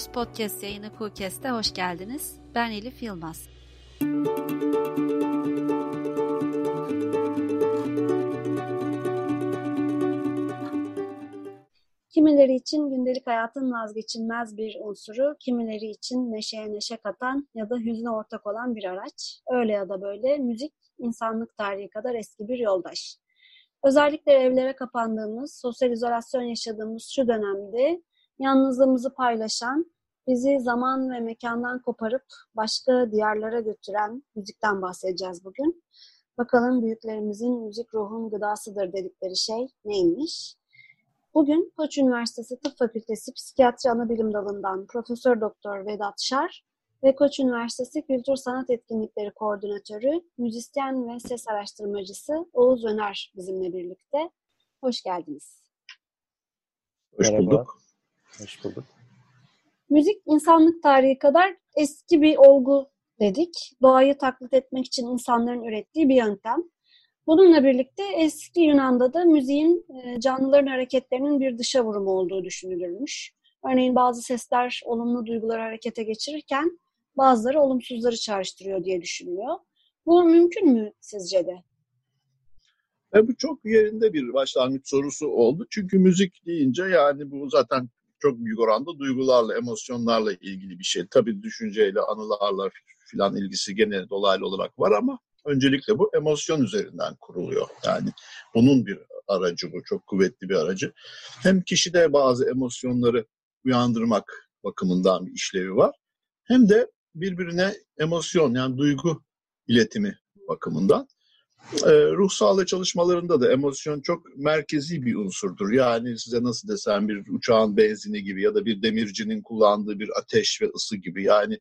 Söz Podcast yayını Kukes'te hoş geldiniz. Ben Elif Yılmaz. Kimileri için gündelik hayatın vazgeçilmez bir unsuru, kimileri için neşeye neşe katan ya da hüzne ortak olan bir araç. Öyle ya da böyle müzik insanlık tarihi kadar eski bir yoldaş. Özellikle evlere kapandığımız, sosyal izolasyon yaşadığımız şu dönemde yalnızlığımızı paylaşan, bizi zaman ve mekandan koparıp başka diyarlara götüren müzikten bahsedeceğiz bugün. Bakalım büyüklerimizin müzik ruhun gıdasıdır dedikleri şey neymiş? Bugün Koç Üniversitesi Tıp Fakültesi Psikiyatri Anabilim Dalı'ndan Profesör Doktor Vedat Şar ve Koç Üniversitesi Kültür Sanat Etkinlikleri Koordinatörü, müzisyen ve ses araştırmacısı Oğuz Öner bizimle birlikte. Hoş geldiniz. Hoş bulduk. Hoş bulduk. Müzik insanlık tarihi kadar eski bir olgu dedik. Doğayı taklit etmek için insanların ürettiği bir yöntem. Bununla birlikte eski Yunan'da da müziğin e, canlıların hareketlerinin bir dışa vurumu olduğu düşünülürmüş. Örneğin bazı sesler olumlu duyguları harekete geçirirken bazıları olumsuzları çağrıştırıyor diye düşünülüyor. Bu mümkün mü sizce de? E bu çok yerinde bir başlangıç sorusu oldu. Çünkü müzik deyince yani bu zaten çok büyük oranda duygularla, emosyonlarla ilgili bir şey. Tabii düşünceyle, anılarla filan ilgisi gene dolaylı olarak var ama öncelikle bu emosyon üzerinden kuruluyor. Yani bunun bir aracı bu, çok kuvvetli bir aracı. Hem kişide bazı emosyonları uyandırmak bakımından bir işlevi var. Hem de birbirine emosyon yani duygu iletimi bakımından. E, ruh sağlığı çalışmalarında da emosyon çok merkezi bir unsurdur. Yani size nasıl desem bir uçağın benzini gibi ya da bir demircinin kullandığı bir ateş ve ısı gibi. Yani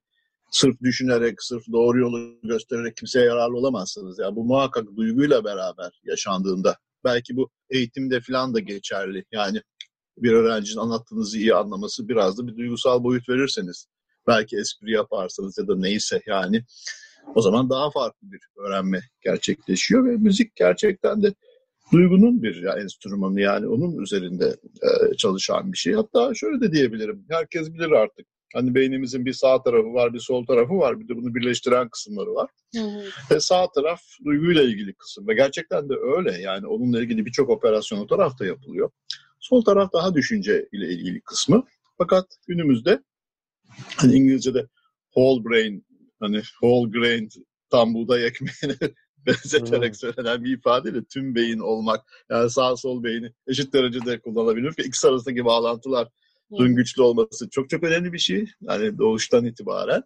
sırf düşünerek, sırf doğru yolu göstererek kimseye yararlı olamazsınız. Yani bu muhakkak duyguyla beraber yaşandığında. Belki bu eğitimde falan da geçerli. Yani bir öğrencinin anlattığınızı iyi anlaması biraz da bir duygusal boyut verirseniz. Belki espri yaparsanız ya da neyse yani o zaman daha farklı bir öğrenme gerçekleşiyor ve müzik gerçekten de duygunun bir ya, enstrümanı yani onun üzerinde e, çalışan bir şey. Hatta şöyle de diyebilirim. Herkes bilir artık. Hani beynimizin bir sağ tarafı var, bir sol tarafı var. Bir de bunu birleştiren kısımları var. Hı hı. Ve sağ taraf duyguyla ilgili kısım. Ve gerçekten de öyle. Yani onunla ilgili birçok operasyon o tarafta yapılıyor. Sol taraf daha düşünce ile ilgili kısmı. Fakat günümüzde hani İngilizce'de whole brain hani whole grain tam buğday ekmeğine benzeterek söylenen bir ifadeyle tüm beyin olmak yani sağ sol beyni eşit derecede kullanabilir ve ikisi arasındaki bağlantılar bunun güçlü olması çok çok önemli bir şey. Yani doğuştan itibaren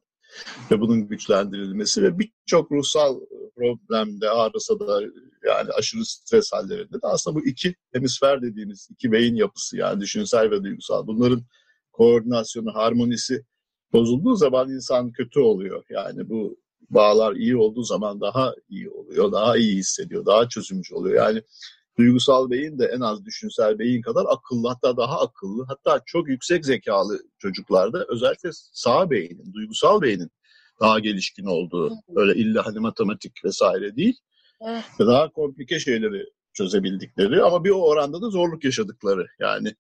ve bunun güçlendirilmesi ve birçok ruhsal problemde ağrısa da yani aşırı stres hallerinde de aslında bu iki hemisfer dediğimiz iki beyin yapısı yani düşünsel ve duygusal bunların koordinasyonu, harmonisi bozulduğu zaman insan kötü oluyor. Yani bu bağlar iyi olduğu zaman daha iyi oluyor, daha iyi hissediyor, daha çözümcü oluyor. Yani duygusal beyin de en az düşünsel beyin kadar akıllı hatta daha akıllı hatta çok yüksek zekalı çocuklarda özellikle sağ beynin, duygusal beynin daha gelişkin olduğu öyle illa hani matematik vesaire değil. Daha komplike şeyleri çözebildikleri ama bir o oranda da zorluk yaşadıkları yani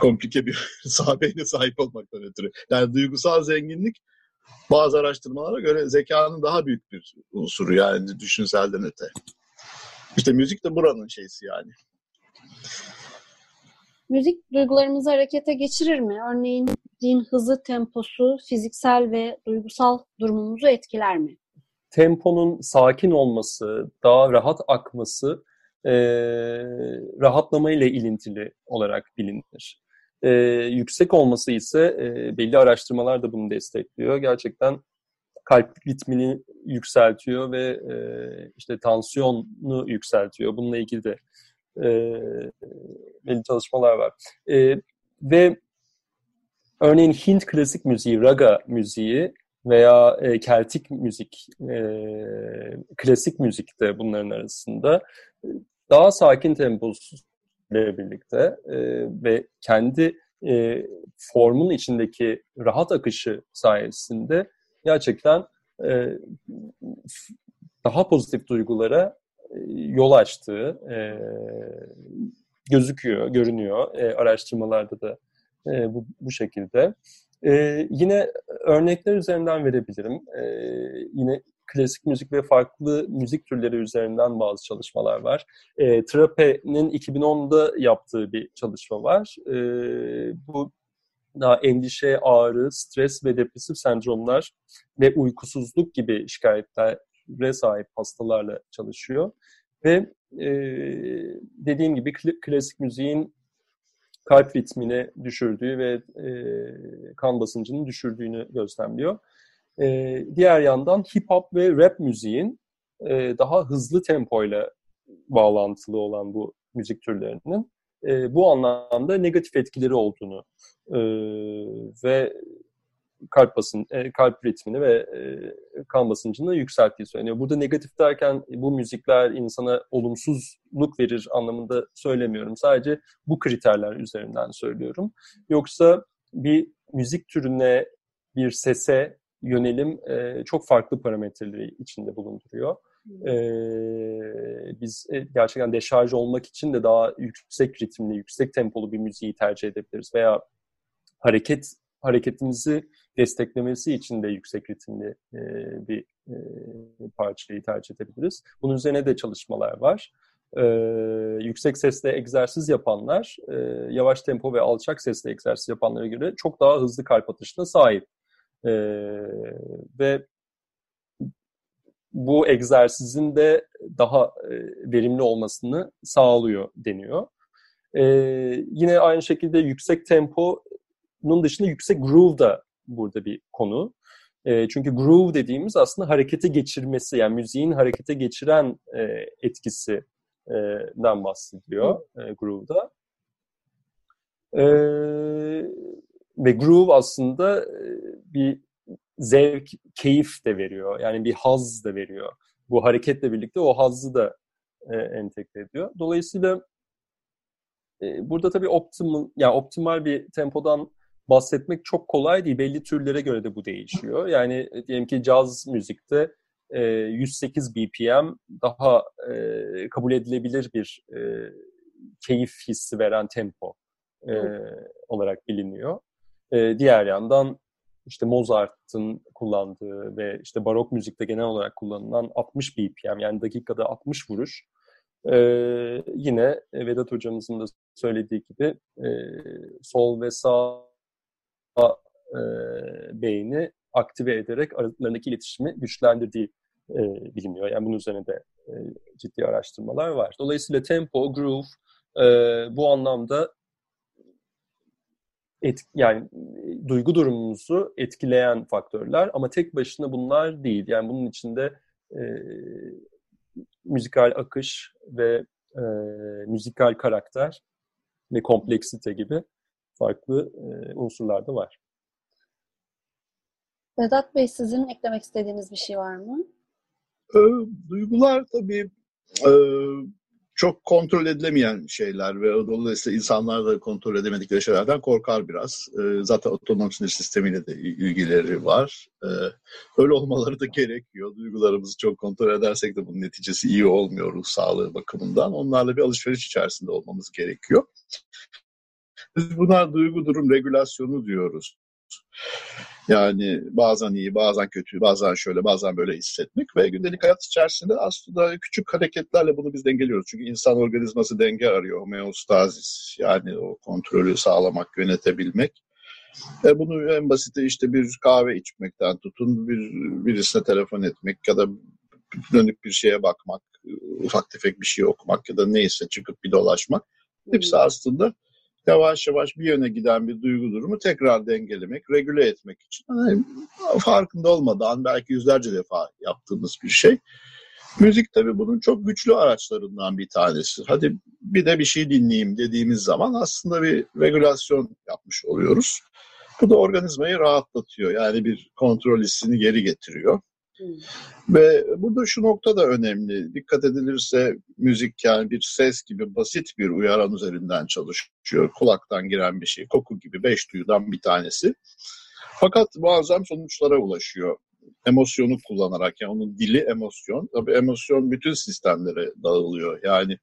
komplike bir sağ beyne sahip olmaktan ötürü. Yani duygusal zenginlik bazı araştırmalara göre zekanın daha büyük bir unsuru yani düşünselden öte. İşte müzik de buranın şeysi yani. Müzik duygularımızı harekete geçirir mi? Örneğin din hızı, temposu, fiziksel ve duygusal durumumuzu etkiler mi? Temponun sakin olması, daha rahat akması e, rahatlama ile ilintili olarak bilinir. E, yüksek olması ise e, belli araştırmalar da bunu destekliyor. Gerçekten kalp ritmini yükseltiyor ve e, işte tansiyonu yükseltiyor. Bununla ilgili de e, belli çalışmalar var. E, ve örneğin Hint klasik müziği, raga müziği veya e, Keltik müzik, e, klasik müzik de bunların arasında daha sakin temposu ile birlikte e, ve kendi e, formun içindeki rahat akışı sayesinde gerçekten e, daha pozitif duygulara e, yol açtığı e, gözüküyor, görünüyor. E, araştırmalarda da e, bu, bu şekilde. Ee, yine örnekler üzerinden verebilirim. Ee, yine klasik müzik ve farklı müzik türleri üzerinden bazı çalışmalar var. E, Trape'nin 2010'da yaptığı bir çalışma var. E, bu daha endişe, ağrı, stres ve depresif sendromlar ve uykusuzluk gibi şikayetlere sahip hastalarla çalışıyor. Ve e, dediğim gibi klasik müziğin kalp ritmini düşürdüğü ve e, kan basıncını düşürdüğünü gözlemliyor. E, diğer yandan hip hop ve rap müziğin e, daha hızlı tempoyla bağlantılı olan bu müzik türlerinin e, bu anlamda negatif etkileri olduğunu e, ve kalp basın, e, kalp ritmini ve e, kan basıncını yükselttiği söyleniyor. Burada negatif derken bu müzikler insana olumsuzluk verir anlamında söylemiyorum. Sadece bu kriterler üzerinden söylüyorum. Yoksa bir müzik türüne, bir sese yönelim e, çok farklı parametreleri içinde bulunduruyor. E, biz e, gerçekten deşarj olmak için de daha yüksek ritimli, yüksek tempolu bir müziği tercih edebiliriz veya hareket hareketimizi desteklemesi için de yüksek ritimli e, bir e, parçayı tercih edebiliriz. Bunun üzerine de çalışmalar var. E, yüksek sesle egzersiz yapanlar, e, yavaş tempo ve alçak sesle egzersiz yapanlara göre çok daha hızlı kalp atışına sahip. E, ve bu egzersizin de daha e, verimli olmasını sağlıyor deniyor. E, yine aynı şekilde yüksek temponun dışında yüksek groove da burada bir konu. E, çünkü groove dediğimiz aslında harekete geçirmesi, yani müziğin harekete geçiren e, etkisinden bahsediyor e, groove'da. E, ve groove aslında bir zevk, keyif de veriyor. Yani bir haz da veriyor. Bu hareketle birlikte o hazzı da e, entegre ediyor. Dolayısıyla e, burada tabii optimal, yani optimal bir tempodan bahsetmek çok kolay değil. Belli türlere göre de bu değişiyor. Yani e, diyelim ki caz müzikte e, 108 BPM daha e, kabul edilebilir bir e, keyif hissi veren tempo e, olarak biliniyor. E, diğer yandan işte Mozart'ın kullandığı ve işte barok müzikte genel olarak kullanılan 60 BPM yani dakikada 60 vuruş e, yine Vedat hocamızın da söylediği gibi e, sol ve sağ e, beyni aktive ederek aralarındaki iletişimi güçlendirdiği e, biliniyor. Yani bunun üzerine de e, ciddi araştırmalar var. Dolayısıyla tempo, groove e, bu anlamda et, yani duygu durumumuzu etkileyen faktörler ama tek başına bunlar değil. Yani bunun içinde e, müzikal akış ve e, müzikal karakter ve kompleksite gibi farklı e, unsurlar da var. Vedat Bey sizin eklemek istediğiniz bir şey var mı? E, duygular tabii e, çok kontrol edilemeyen şeyler ve dolayısıyla insanlar da kontrol edemedikleri şeylerden korkar biraz. E, zaten otonom sinir sistemiyle de ilgileri var. E, öyle olmaları da gerekiyor. Duygularımızı çok kontrol edersek de bunun neticesi iyi olmuyor ruh sağlığı bakımından. Onlarla bir alışveriş içerisinde olmamız gerekiyor. Biz buna duygu durum regülasyonu diyoruz. Yani bazen iyi, bazen kötü, bazen şöyle, bazen böyle hissetmek ve gündelik hayat içerisinde aslında küçük hareketlerle bunu biz dengeliyoruz. Çünkü insan organizması denge arıyor, homeostazis yani o kontrolü sağlamak, yönetebilmek. E bunu en basiti işte bir kahve içmekten tutun, bir birisine telefon etmek ya da dönük bir şeye bakmak, ufak tefek bir şey okumak ya da neyse çıkıp bir dolaşmak. Hepsi aslında yavaş yavaş bir yöne giden bir duygu durumu tekrar dengelemek, regüle etmek için yani farkında olmadan belki yüzlerce defa yaptığımız bir şey. Müzik tabii bunun çok güçlü araçlarından bir tanesi. Hadi bir de bir şey dinleyeyim dediğimiz zaman aslında bir regülasyon yapmış oluyoruz. Bu da organizmayı rahatlatıyor. Yani bir kontrol hissini geri getiriyor. Ve burada şu nokta da önemli. Dikkat edilirse müzik yani bir ses gibi basit bir uyaran üzerinden çalışıyor. Kulaktan giren bir şey, koku gibi beş duyudan bir tanesi. Fakat muazzam sonuçlara ulaşıyor. Emosyonu kullanarak yani onun dili emosyon. Tabii emosyon bütün sistemlere dağılıyor. Yani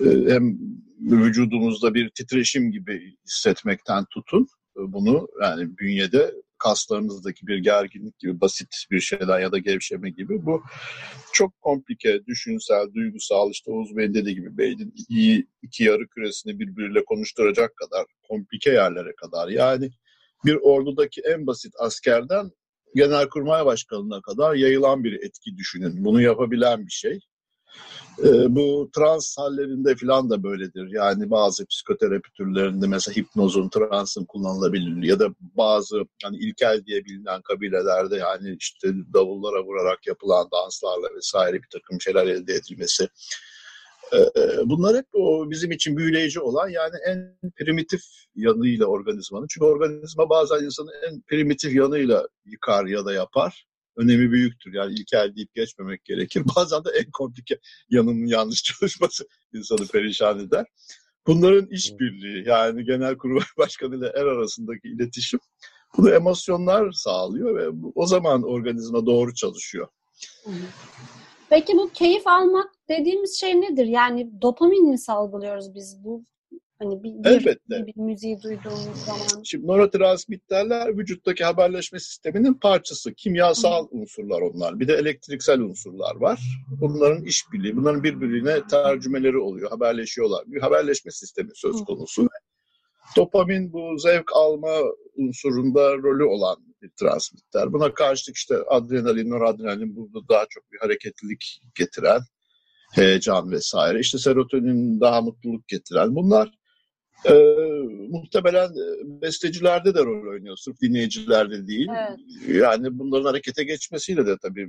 e, hem vücudumuzda bir titreşim gibi hissetmekten tutun bunu yani bünyede kaslarınızdaki bir gerginlik gibi basit bir şeyler ya da gevşeme gibi bu çok komplike, düşünsel, duygusal işte Oğuz Bey'in dediği gibi beynin iyi iki yarı küresini birbiriyle konuşturacak kadar komplike yerlere kadar yani bir ordudaki en basit askerden genelkurmay başkanına kadar yayılan bir etki düşünün. Bunu yapabilen bir şey. E, bu trans hallerinde falan da böyledir. Yani bazı psikoterapi türlerinde mesela hipnozun, transın kullanılabilir ya da bazı hani ilkel diye bilinen kabilelerde yani işte davullara vurarak yapılan danslarla vesaire bir takım şeyler elde edilmesi. E, bunlar hep o bizim için büyüleyici olan yani en primitif yanıyla organizmanın. Çünkü organizma bazen insanın en primitif yanıyla yıkar ya da yapar önemi büyüktür. Yani ilkel deyip geçmemek gerekir. Bazen de en komplike yanının yanlış çalışması insanı perişan eder. Bunların işbirliği yani genel kurul başkanı ile er arasındaki iletişim bunu emosyonlar sağlıyor ve o zaman organizma doğru çalışıyor. Peki bu keyif almak dediğimiz şey nedir? Yani dopamin mi salgılıyoruz biz bu Hani bir, bir, Elbette. bir müziği duyduğumuz zaman. Şimdi nörotransmitterler vücuttaki haberleşme sisteminin parçası. Kimyasal Hı. unsurlar onlar. Bir de elektriksel unsurlar var. Bunların işbirliği, bunların birbirine tercümeleri oluyor. Haberleşiyorlar. Bir haberleşme sistemi söz konusu. Hı. Dopamin bu zevk alma unsurunda rolü olan bir transmitter. Buna karşılık işte adrenalin, noradrenalin burada daha çok bir hareketlilik getiren heyecan vesaire. İşte serotonin daha mutluluk getiren. Bunlar e, muhtemelen bestecilerde de rol oynuyor. Sırf dinleyicilerde değil. Evet. Yani bunların harekete geçmesiyle de tabii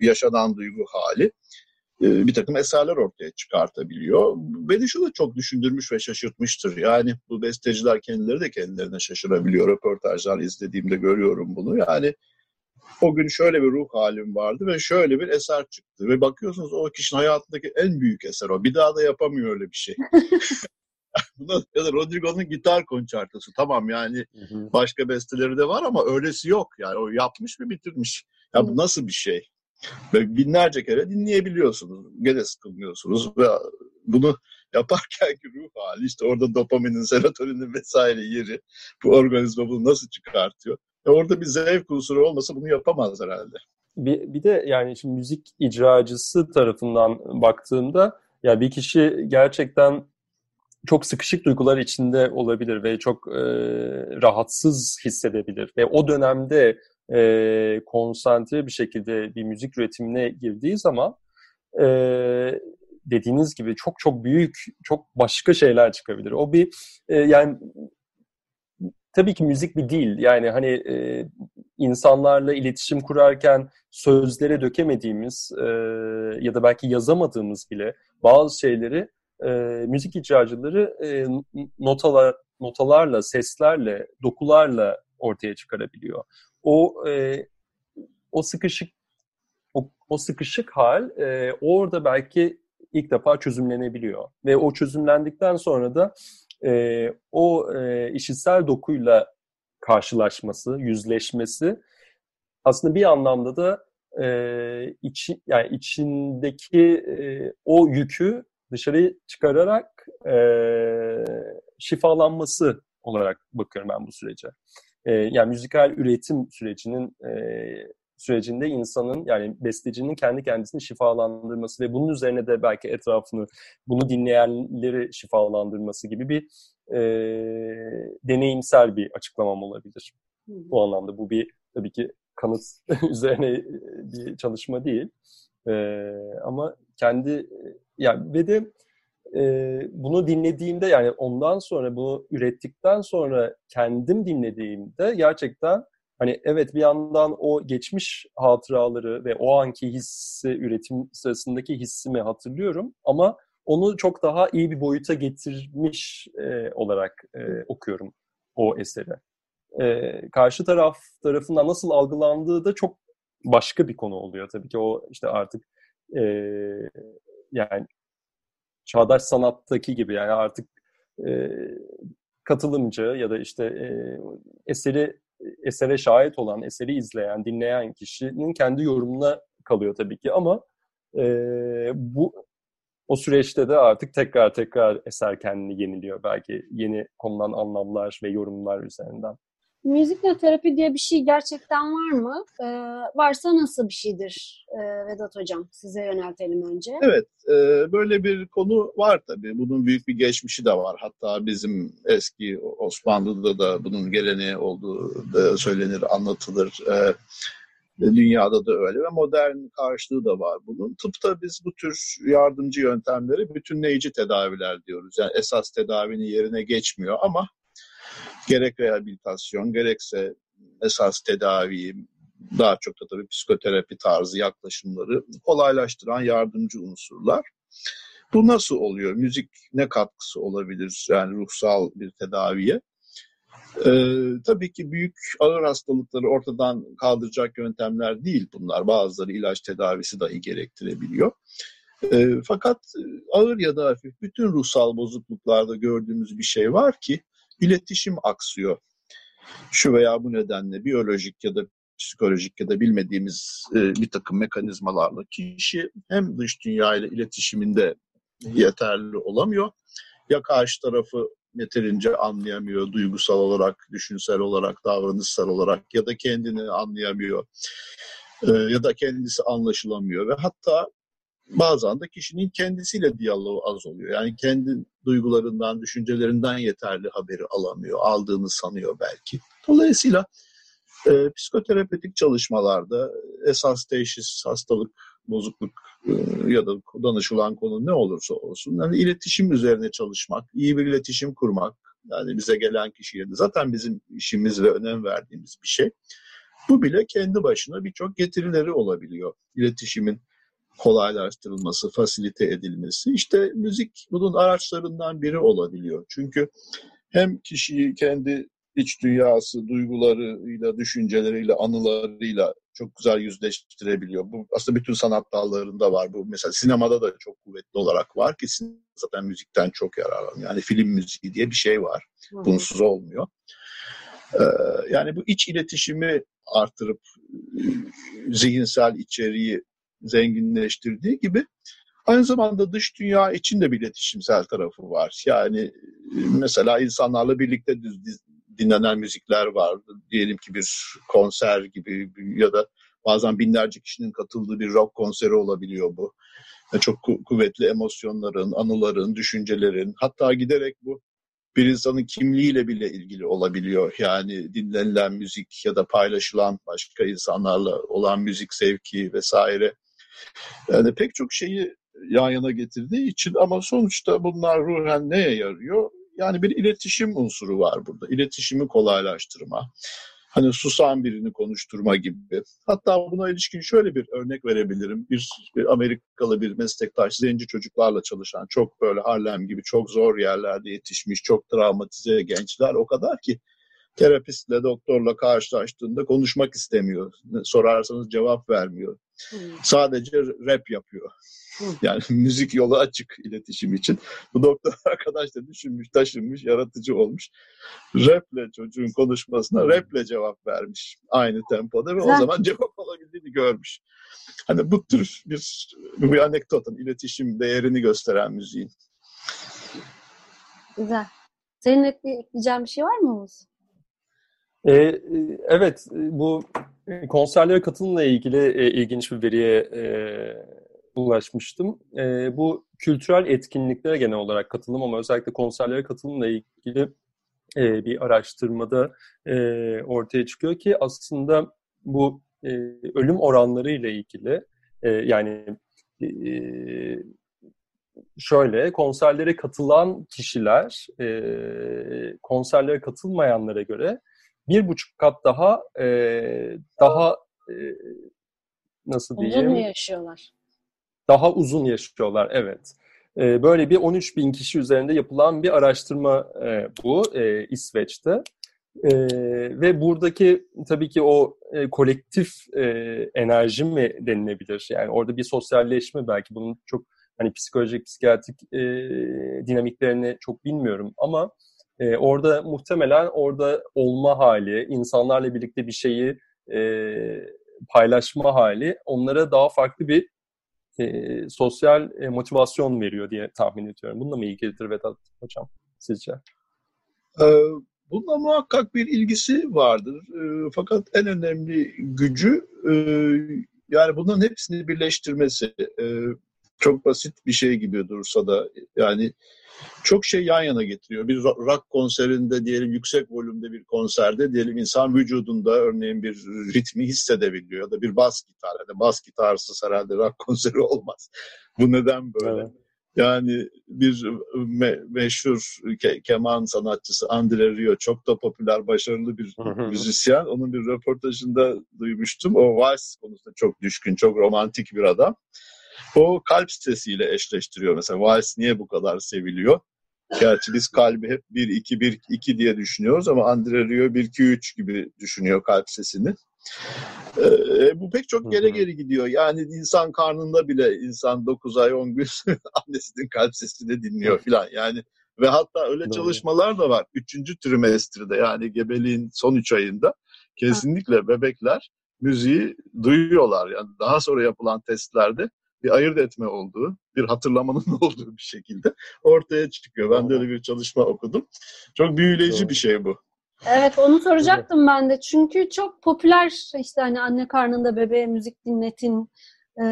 yaşanan duygu hali e, bir takım eserler ortaya çıkartabiliyor. Beni şu da çok düşündürmüş ve şaşırtmıştır. Yani bu besteciler kendileri de kendilerine şaşırabiliyor. Röportajlar izlediğimde görüyorum bunu. Yani o gün şöyle bir ruh halim vardı ve şöyle bir eser çıktı. Ve bakıyorsunuz o kişinin hayatındaki en büyük eser o. Bir daha da yapamıyor öyle bir şey. ya da Rodrigo'nun gitar konçertosu tamam yani hı hı. başka besteleri de var ama öylesi yok yani o yapmış ve bitirmiş. Ya bu nasıl bir şey? Ve binlerce kere dinleyebiliyorsunuz. Gene sıkılmıyorsunuz ve bunu yaparken ki ruh hali işte orada dopaminin, serotoninin vesaire yeri bu organizma bunu nasıl çıkartıyor? E orada bir zevk unsuru olmasa bunu yapamaz herhalde. Bir, bir de yani şimdi müzik icracısı tarafından baktığımda ya bir kişi gerçekten çok sıkışık duygular içinde olabilir ve çok e, rahatsız hissedebilir ve o dönemde e, konsantre bir şekilde bir müzik üretimine girdiği zaman e, dediğiniz gibi çok çok büyük, çok başka şeyler çıkabilir. O bir e, yani tabii ki müzik bir dil. Yani hani e, insanlarla iletişim kurarken sözlere dökemediğimiz e, ya da belki yazamadığımız bile bazı şeyleri e, müzik icracıları e, notalar notalarla, seslerle, dokularla ortaya çıkarabiliyor. O e, o sıkışık o, o sıkışık hal e, orada belki ilk defa çözümlenebiliyor ve o çözümlendikten sonra da e, o e, işitsel dokuyla karşılaşması, yüzleşmesi aslında bir anlamda da e, içi, yani içindeki e, o yükü dışarı çıkararak e, şifalanması olarak bakıyorum ben bu sürece. E, yani müzikal üretim sürecinin e, sürecinde insanın yani bestecinin kendi kendisini şifalandırması ve bunun üzerine de belki etrafını bunu dinleyenleri şifalandırması gibi bir e, deneyimsel bir açıklamam olabilir. Bu anlamda bu bir tabii ki kanıt üzerine bir çalışma değil. E, ama kendi yani ve de e, bunu dinlediğimde yani ondan sonra bunu ürettikten sonra kendim dinlediğimde gerçekten hani evet bir yandan o geçmiş hatıraları ve o anki hissi üretim sırasındaki hissimi hatırlıyorum ama onu çok daha iyi bir boyuta getirmiş e, olarak e, okuyorum o eseri. E, karşı taraf tarafından nasıl algılandığı da çok başka bir konu oluyor tabii ki o işte artık e, yani çağdaş sanattaki gibi yani artık e, katılımcı ya da işte e, eseri esere şahit olan, eseri izleyen, dinleyen kişinin kendi yorumuna kalıyor tabii ki ama e, bu o süreçte de artık tekrar tekrar eser kendini yeniliyor belki yeni konulan anlamlar ve yorumlar üzerinden. Müzikle terapi diye bir şey gerçekten var mı? Ee, varsa nasıl bir şeydir ee, Vedat Hocam? Size yöneltelim önce. Evet, e, böyle bir konu var tabii. Bunun büyük bir geçmişi de var. Hatta bizim eski Osmanlı'da da bunun geleneği olduğu da söylenir, anlatılır. E, dünyada da öyle ve modern karşılığı da var bunun. Tıpta biz bu tür yardımcı yöntemleri bütünleyici tedaviler diyoruz. Yani esas tedavinin yerine geçmiyor ama gerek rehabilitasyon gerekse esas tedavi daha çok da tabii psikoterapi tarzı yaklaşımları kolaylaştıran yardımcı unsurlar. Bu nasıl oluyor? Müzik ne katkısı olabilir yani ruhsal bir tedaviye? Ee, tabii ki büyük ağır hastalıkları ortadan kaldıracak yöntemler değil bunlar. Bazıları ilaç tedavisi dahi gerektirebiliyor. Ee, fakat ağır ya da hafif bütün ruhsal bozukluklarda gördüğümüz bir şey var ki iletişim aksıyor. Şu veya bu nedenle biyolojik ya da psikolojik ya da bilmediğimiz e, bir takım mekanizmalarla kişi hem dış dünya ile iletişiminde yeterli olamıyor ya karşı tarafı yeterince anlayamıyor duygusal olarak, düşünsel olarak, davranışsal olarak ya da kendini anlayamıyor e, ya da kendisi anlaşılamıyor ve hatta bazen de kişinin kendisiyle diyaloğu az oluyor. Yani kendi duygularından, düşüncelerinden yeterli haberi alamıyor, aldığını sanıyor belki. Dolayısıyla e, psikoterapetik çalışmalarda esas teşhis, hastalık, bozukluk e, ya da danışılan konu ne olursa olsun yani iletişim üzerine çalışmak, iyi bir iletişim kurmak yani bize gelen kişiye de zaten bizim işimiz ve önem verdiğimiz bir şey. Bu bile kendi başına birçok getirileri olabiliyor. İletişimin kolaylaştırılması, fasilite edilmesi. İşte müzik bunun araçlarından biri olabiliyor. Çünkü hem kişiyi kendi iç dünyası, duygularıyla, düşünceleriyle, anılarıyla çok güzel yüzleştirebiliyor. Bu aslında bütün sanat dallarında var. Bu mesela sinemada da çok kuvvetli olarak var ki zaten müzikten çok yararlanıyor. Yani film müziği diye bir şey var. Bunsuz olmuyor. Ee, yani bu iç iletişimi artırıp zihinsel içeriği zenginleştirdiği gibi aynı zamanda dış dünya için de bir iletişimsel tarafı var. Yani mesela insanlarla birlikte dinlenen müzikler var. Diyelim ki bir konser gibi ya da bazen binlerce kişinin katıldığı bir rock konseri olabiliyor bu. Çok kuvvetli emosyonların, anıların, düşüncelerin hatta giderek bu bir insanın kimliğiyle bile ilgili olabiliyor. Yani dinlenilen müzik ya da paylaşılan başka insanlarla olan müzik sevki vesaire. Yani pek çok şeyi yan yana getirdiği için ama sonuçta bunlar ruhen neye yarıyor? Yani bir iletişim unsuru var burada. İletişimi kolaylaştırma. Hani susan birini konuşturma gibi. Hatta buna ilişkin şöyle bir örnek verebilirim. Bir, bir Amerikalı bir meslektaş, zenci çocuklarla çalışan, çok böyle Harlem gibi çok zor yerlerde yetişmiş, çok travmatize gençler o kadar ki terapistle, doktorla karşılaştığında konuşmak istemiyor. Sorarsanız cevap vermiyor. Hmm. Sadece rap yapıyor. Yani müzik yolu açık iletişim için. Bu doktor arkadaş da düşünmüş, taşınmış, yaratıcı olmuş. Raple çocuğun konuşmasına raple cevap vermiş aynı tempoda ve Güzel. o zaman cevap alabildiğini görmüş. Hani bu tür bir, bir anekdotun iletişim değerini gösteren müziğin. Güzel. Senin ekleyeceğin bir şey var mı Oğuz? Ee, evet, bu konserlere katılımla ilgili e, ilginç bir veriye e, ulaşmıştım. E, bu kültürel etkinliklere genel olarak katılım ama özellikle konserlere katılımla ilgili e, bir araştırmada e, ortaya çıkıyor ki aslında bu e, ölüm oranları ile ilgili e, yani e, şöyle konserlere katılan kişiler e, konserlere katılmayanlara göre bir buçuk kat daha e, daha e, nasıl diyeyim? Uzun yaşıyorlar? Daha uzun yaşıyorlar, evet. E, böyle bir 13 bin kişi üzerinde yapılan bir araştırma e, bu e, İsveç'te. E, ve buradaki tabii ki o e, kolektif e, enerji mi denilebilir? Yani orada bir sosyalleşme belki bunun çok hani psikolojik, psikiyatrik e, dinamiklerini çok bilmiyorum ama e, orada muhtemelen orada olma hali, insanlarla birlikte bir şeyi e, paylaşma hali onlara daha farklı bir e, sosyal e, motivasyon veriyor diye tahmin ediyorum. Bununla mı ilgilidir Vedat Hocam sizce? Ee, bununla muhakkak bir ilgisi vardır. E, fakat en önemli gücü e, yani bunların hepsini birleştirmesi. E, çok basit bir şey gibi dursa da yani çok şey yan yana getiriyor. Bir rock konserinde diyelim yüksek volümde bir konserde diyelim insan vücudunda örneğin bir ritmi hissedebiliyor ya da bir bas gitar. Yani bas gitarsız herhalde rock konseri olmaz. Bu neden böyle? Evet. Yani bir me meşhur ke keman sanatçısı Andre Rio çok da popüler, başarılı bir müzisyen. Onun bir röportajında duymuştum. O vals konusunda çok düşkün, çok romantik bir adam. O kalp sesiyle eşleştiriyor. Mesela vals niye bu kadar seviliyor? Gerçi biz kalbi hep 1-2-1-2 diye düşünüyoruz ama Andre Rio 1-2-3 gibi düşünüyor kalp sesini. Ee, bu pek çok geri geri gidiyor. Yani insan karnında bile insan 9 ay 10 gün annesinin kalp sesini dinliyor filan. Yani ve hatta öyle Doğru. çalışmalar da var. Üçüncü trimestrede yani gebeliğin son üç ayında kesinlikle bebekler müziği duyuyorlar. Yani daha sonra yapılan testlerde bir ayırt etme olduğu, bir hatırlamanın olduğu bir şekilde ortaya çıkıyor. Ben de öyle bir çalışma okudum. Çok büyüleyici Doğru. bir şey bu. Evet onu soracaktım ben de. Çünkü çok popüler işte hani anne karnında bebeğe müzik dinletin e,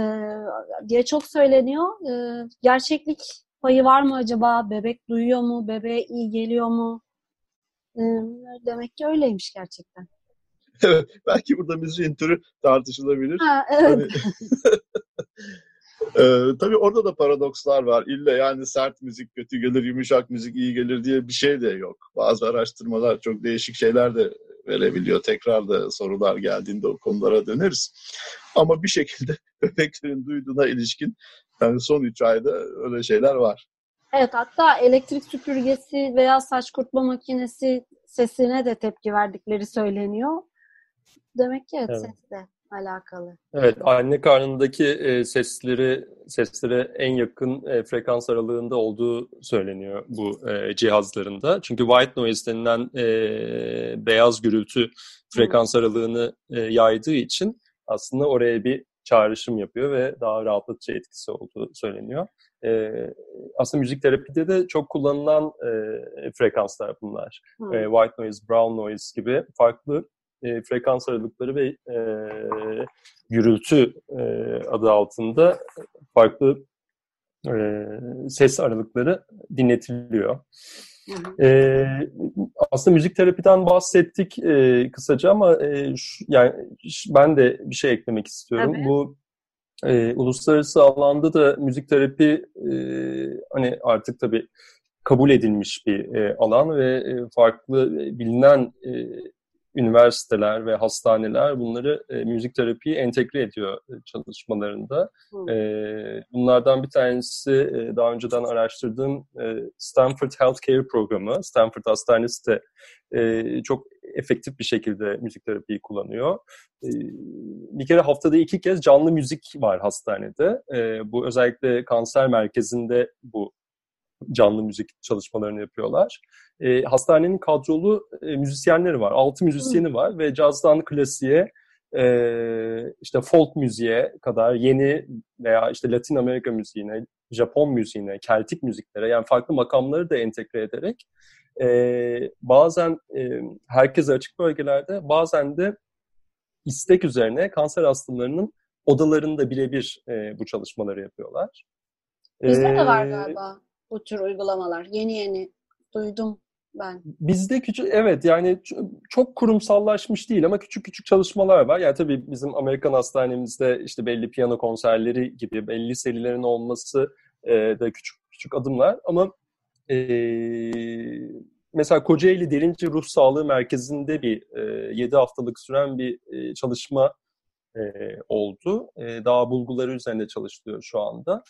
diye çok söyleniyor. E, gerçeklik payı var mı acaba? Bebek duyuyor mu? Bebeğe iyi geliyor mu? E, demek ki öyleymiş gerçekten. Evet, belki burada müziğin türü tartışılabilir. Ha, evet. Hani... Ee, tabii orada da paradokslar var. İlla yani sert müzik kötü gelir, yumuşak müzik iyi gelir diye bir şey de yok. Bazı araştırmalar çok değişik şeyler de verebiliyor. Tekrar da sorular geldiğinde o konulara döneriz. Ama bir şekilde bebeklerin duyduğuna ilişkin yani son üç ayda öyle şeyler var. Evet hatta elektrik süpürgesi veya saç kurutma makinesi sesine de tepki verdikleri söyleniyor. Demek ki evet, evet. ses alakalı. Evet, anne karnındaki e, sesleri seslere en yakın e, frekans aralığında olduğu söyleniyor bu e, cihazlarında. Çünkü white noise denilen e, beyaz gürültü frekans aralığını e, yaydığı için aslında oraya bir çağrışım yapıyor ve daha rahatlatıcı etkisi olduğu söyleniyor. E, aslında müzik terapide de çok kullanılan e, frekanslar bunlar. E, white noise, brown noise gibi farklı e, frekans aralıkları ve e, gürültü e, adı altında farklı e, ses aralıkları dinletiliyor. E, aslında müzik terapiden bahsettik e, kısaca ama e, şu, yani ben de bir şey eklemek istiyorum. Tabii. Bu e, uluslararası alanda da müzik terapi e, hani artık tabii kabul edilmiş bir e, alan ve e, farklı bilinen e, üniversiteler ve hastaneler bunları e, müzik terapiyi entegre ediyor e, çalışmalarında. E, bunlardan bir tanesi e, daha önceden araştırdığım e, Stanford Healthcare programı. Stanford Hastanesi de e, çok efektif bir şekilde müzik terapiyi kullanıyor. E, bir kere haftada iki kez canlı müzik var hastanede. E, bu özellikle kanser merkezinde bu canlı müzik çalışmalarını yapıyorlar. E, hastanenin kadrolu e, müzisyenleri var. Altı müzisyeni var ve cazdan klasiğe e, işte folk müziğe kadar yeni veya işte Latin Amerika müziğine, Japon müziğine, Keltik müziklere yani farklı makamları da entegre ederek e, bazen e, herkese açık bölgelerde bazen de istek üzerine kanser hastalarının odalarında birebir e, bu çalışmaları yapıyorlar. Bizde ee, de var galiba bu tür uygulamalar. Yeni yeni duydum ben. Bizde küçük evet yani çok kurumsallaşmış değil ama küçük küçük çalışmalar var. Yani tabii bizim Amerikan hastanemizde işte belli piyano konserleri gibi belli serilerin olması e, da küçük küçük adımlar ama e, mesela Kocaeli Derince Ruh Sağlığı Merkezi'nde bir e, 7 haftalık süren bir e, çalışma e, oldu. E, daha bulguları üzerinde çalışılıyor şu anda.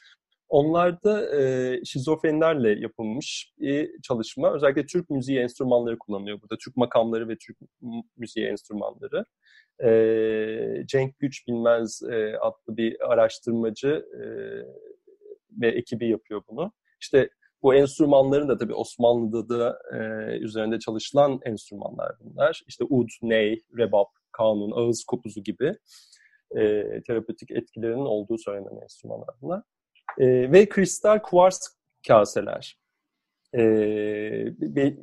Onlarda e, şizofrenlerle yapılmış bir çalışma. Özellikle Türk müziği enstrümanları kullanılıyor burada. Türk makamları ve Türk müziği enstrümanları. E, Cenk Güç Bilmez e, adlı bir araştırmacı e, ve ekibi yapıyor bunu. İşte bu enstrümanların da tabii Osmanlı'da da e, üzerinde çalışılan enstrümanlar bunlar. İşte ud, ney, rebap, kanun, ağız kopuzu gibi e, terapötik etkilerinin olduğu söylenen enstrümanlar bunlar. E, ve kristal kuvars kaseler. e,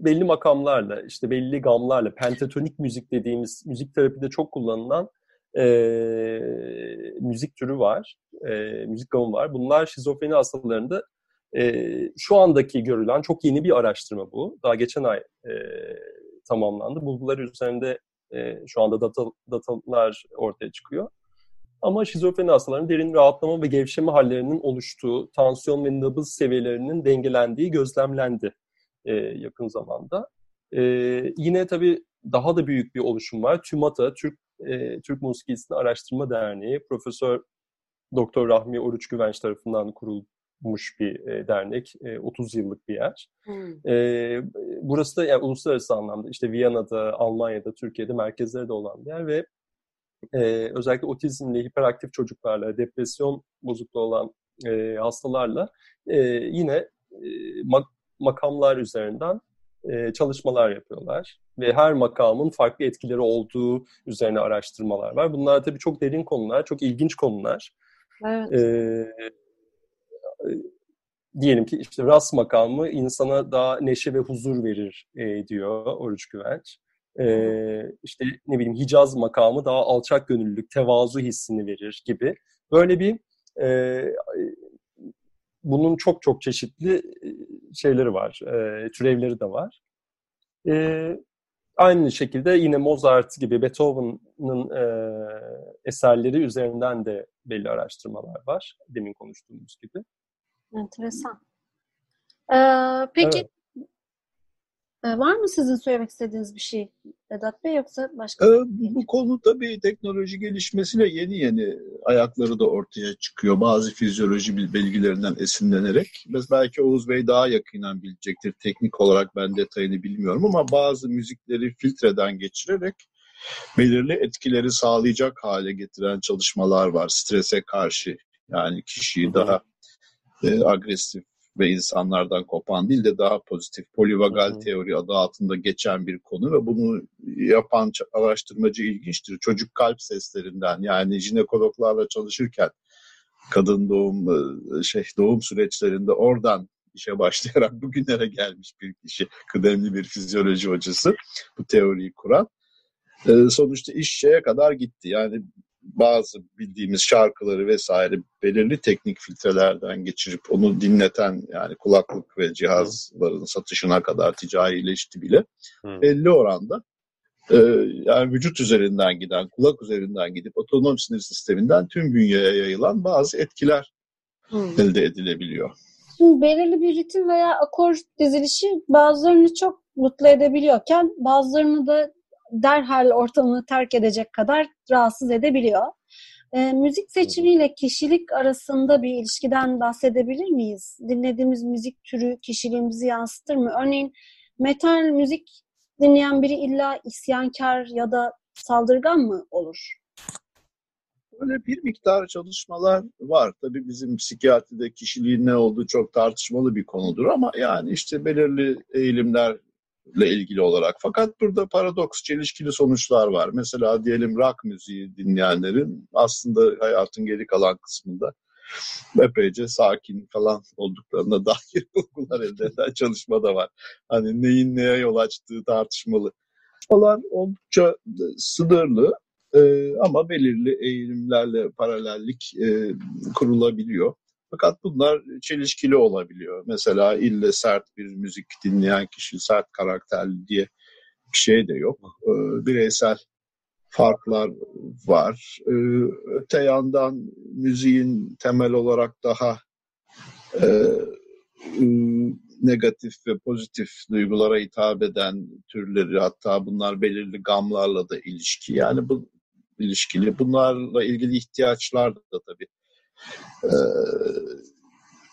belli makamlarla, işte belli gamlarla, pentatonik müzik dediğimiz müzik terapide çok kullanılan e, müzik türü var, e, müzik gamı var. Bunlar şizofreni hastalarında e, şu andaki görülen çok yeni bir araştırma bu. Daha geçen ay e, tamamlandı. Bulgular üzerinde e, şu anda data, datalar ortaya çıkıyor. Ama şizofreni hastalarının derin rahatlama ve gevşeme hallerinin oluştuğu, tansiyon ve nabız seviyelerinin dengelendiği gözlemlendi e, yakın zamanda. E, yine tabii daha da büyük bir oluşum var. TÜMATA, Türk e, Türk Musikisi'nin Araştırma Derneği, Profesör Doktor Rahmi Oruç Güvenç tarafından kurulmuş bir e, dernek, e, 30 yıllık bir yer. Hmm. E, burası da yani uluslararası anlamda işte Viyana'da, Almanya'da, Türkiye'de merkezleri de olan bir yer ve e, özellikle otizmli, hiperaktif çocuklarla, depresyon bozukluğu olan e, hastalarla e, yine e, mak makamlar üzerinden e, çalışmalar yapıyorlar. Ve her makamın farklı etkileri olduğu üzerine araştırmalar var. Bunlar tabii çok derin konular, çok ilginç konular. Evet. E, diyelim ki işte ras makamı insana daha neşe ve huzur verir e, diyor Oruç Güvenç e, işte ne bileyim Hicaz makamı daha alçak gönüllülük, tevazu hissini verir gibi. Böyle bir e, bunun çok çok çeşitli şeyleri var, e, türevleri de var. E, aynı şekilde yine Mozart gibi Beethoven'ın e, eserleri üzerinden de belli araştırmalar var. Demin konuştuğumuz gibi. Enteresan. Ee, peki evet. Ee, var mı sizin söylemek istediğiniz bir şey Vedat Bey yoksa başka? Ee, bu konu tabii teknoloji gelişmesiyle yeni yeni ayakları da ortaya çıkıyor. Bazı fizyoloji bilgilerinden esinlenerek. Biz belki Oğuz Bey daha yakından bilecektir. Teknik olarak ben detayını bilmiyorum ama bazı müzikleri filtreden geçirerek belirli etkileri sağlayacak hale getiren çalışmalar var. Strese karşı yani kişiyi daha e, agresif ve insanlardan kopan değil de daha pozitif polivagal hı teori adı altında geçen bir konu ve bunu yapan araştırmacı ilginçtir. Çocuk kalp seslerinden yani jinekologlarla çalışırken kadın doğum e, şey doğum süreçlerinde oradan işe başlayarak bugünlere gelmiş bir kişi, kıdemli bir fizyoloji hocası bu teoriyi kuran. Sonuçta iş şeye kadar gitti. Yani bazı bildiğimiz şarkıları vesaire belirli teknik filtrelerden geçirip onu dinleten yani kulaklık ve cihazların satışına kadar ticarileşti bile Hı. belli oranda e, yani vücut üzerinden giden, kulak üzerinden gidip otonom sinir sisteminden tüm bünyeye yayılan bazı etkiler Hı. elde edilebiliyor. Şimdi belirli bir ritim veya akor dizilişi bazılarını çok mutlu edebiliyorken bazılarını da derhal ortamını terk edecek kadar rahatsız edebiliyor. E, müzik seçimiyle kişilik arasında bir ilişkiden bahsedebilir miyiz? Dinlediğimiz müzik türü kişiliğimizi yansıtır mı? Örneğin metal müzik dinleyen biri illa isyankar ya da saldırgan mı olur? Böyle bir miktar çalışmalar var. Tabii bizim psikiyatride kişiliğin ne olduğu çok tartışmalı bir konudur ama yani işte belirli eğilimler ile ilgili olarak. Fakat burada paradoks, çelişkili sonuçlar var. Mesela diyelim rock müziği dinleyenlerin aslında hayatın geri kalan kısmında epeyce sakin falan olduklarına dair bulgular elde eden çalışma da var. Hani neyin neye yol açtığı tartışmalı. Falan oldukça sınırlı e, ama belirli eğilimlerle paralellik e, kurulabiliyor. Fakat bunlar çelişkili olabiliyor. Mesela ille sert bir müzik dinleyen kişi sert karakterli diye bir şey de yok. Ee, bireysel farklar var. Ee, öte yandan müziğin temel olarak daha e, negatif ve pozitif duygulara hitap eden türleri hatta bunlar belirli gamlarla da ilişki. Yani bu ilişkili. Bunlarla ilgili ihtiyaçlar da tabii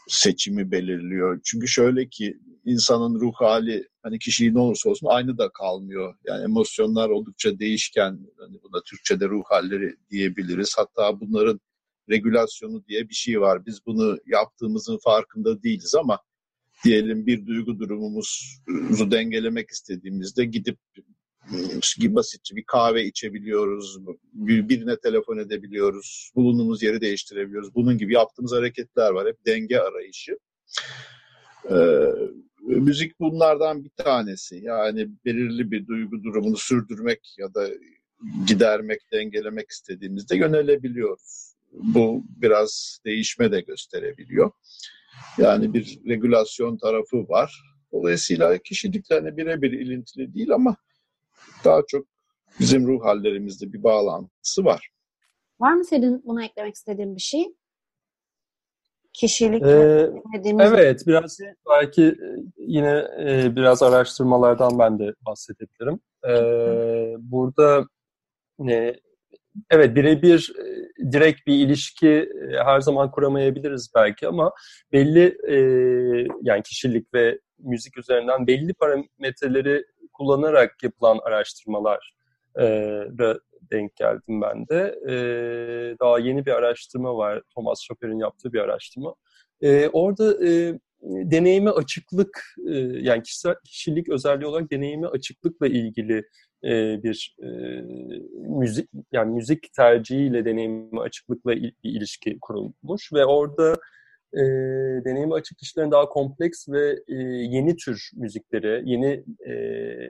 seçimi belirliyor. Çünkü şöyle ki insanın ruh hali hani kişiliği ne olursa olsun aynı da kalmıyor. Yani emosyonlar oldukça değişken. Hani buna Türkçe'de ruh halleri diyebiliriz. Hatta bunların regülasyonu diye bir şey var. Biz bunu yaptığımızın farkında değiliz ama diyelim bir duygu durumumuzu dengelemek istediğimizde gidip basitçe bir kahve içebiliyoruz, birine telefon edebiliyoruz, bulunduğumuz yeri değiştirebiliyoruz. Bunun gibi yaptığımız hareketler var. Hep denge arayışı. Ee, müzik bunlardan bir tanesi. Yani belirli bir duygu durumunu sürdürmek ya da gidermek, dengelemek istediğimizde yönelebiliyoruz. Bu biraz değişme de gösterebiliyor. Yani bir regülasyon tarafı var. Dolayısıyla kişiliklerine birebir ilintili değil ama daha çok bizim ruh hallerimizde bir bağlantısı var. Var mı senin buna eklemek istediğin bir şey? Kişilik ee, Evet, biraz belki yine e, biraz araştırmalardan ben de bahsedebilirim. Ee, burada e, evet birebir e, direkt bir ilişki e, her zaman kuramayabiliriz belki ama belli e, yani kişilik ve müzik üzerinden belli parametreleri kullanarak yapılan araştırmalar da denk geldim ben de. Daha yeni bir araştırma var. Thomas Schopper'in yaptığı bir araştırma. Orada deneyime açıklık yani kişilik özelliği olarak deneyime açıklıkla ilgili bir müzik yani müzik tercihiyle deneyime açıklıkla bir ilişki kurulmuş ve orada e, deneyimi açık kişilerin daha kompleks ve e, yeni tür müzikleri, yeni e,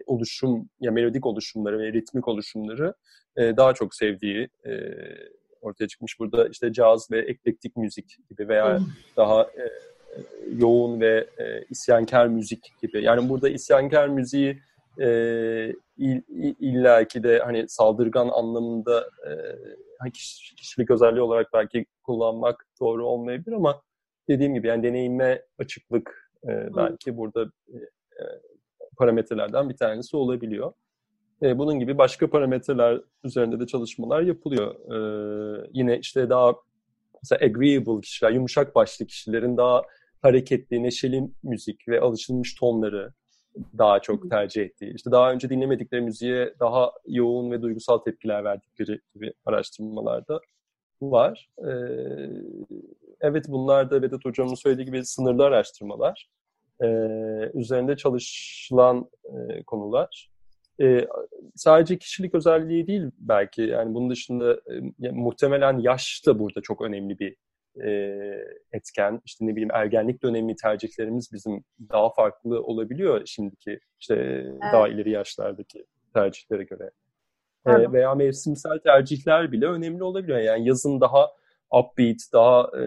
oluşum, ya melodik oluşumları ve ritmik oluşumları e, daha çok sevdiği e, ortaya çıkmış. Burada işte caz ve eklektik müzik gibi veya daha e, yoğun ve e, isyankar müzik gibi. Yani burada isyankar müziği e, ill, illaki de hani saldırgan anlamında e, hani kişilik özelliği olarak belki kullanmak doğru olmayabilir ama dediğim gibi yani deneyime açıklık e, belki burada e, e, parametrelerden bir tanesi olabiliyor. E, bunun gibi başka parametreler üzerinde de çalışmalar yapılıyor. E, yine işte daha mesela agreeable kişiler, yumuşak başlı kişilerin daha hareketli, neşeli müzik ve alışılmış tonları daha çok tercih ettiği, işte daha önce dinlemedikleri müziğe daha yoğun ve duygusal tepkiler verdikleri gibi araştırmalarda var. Ee, evet bunlar da Vedat Hocam'ın söylediği gibi sınırlı araştırmalar. Ee, üzerinde çalışılan e, konular. Ee, sadece kişilik özelliği değil belki. Yani bunun dışında e, muhtemelen yaş da burada çok önemli bir e, etken. İşte ne bileyim ergenlik dönemi tercihlerimiz bizim daha farklı olabiliyor şimdiki işte evet. daha ileri yaşlardaki tercihlere göre. E, veya mevsimsel tercihler bile önemli olabiliyor. Yani yazın daha upbeat, daha e,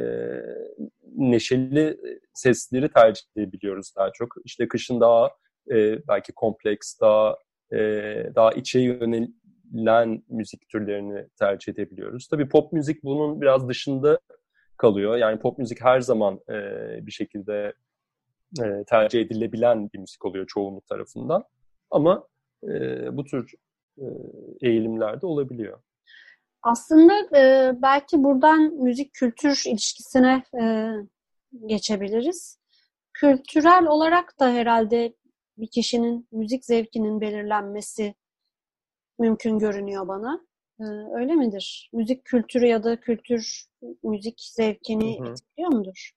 neşeli sesleri tercih edebiliyoruz daha çok. İşte kışın daha e, belki kompleks, daha e, daha içe yönelen müzik türlerini tercih edebiliyoruz. Tabii pop müzik bunun biraz dışında kalıyor. Yani pop müzik her zaman e, bir şekilde e, tercih edilebilen bir müzik oluyor çoğunluk tarafından. Ama e, bu tür e, eğilimlerde olabiliyor. Aslında e, belki buradan müzik kültür ilişkisine e, geçebiliriz. Kültürel olarak da herhalde bir kişinin müzik zevkinin belirlenmesi mümkün görünüyor bana. Ee, öyle midir? Müzik kültürü ya da kültür müzik zevkini hı hı. etkiliyor mudur?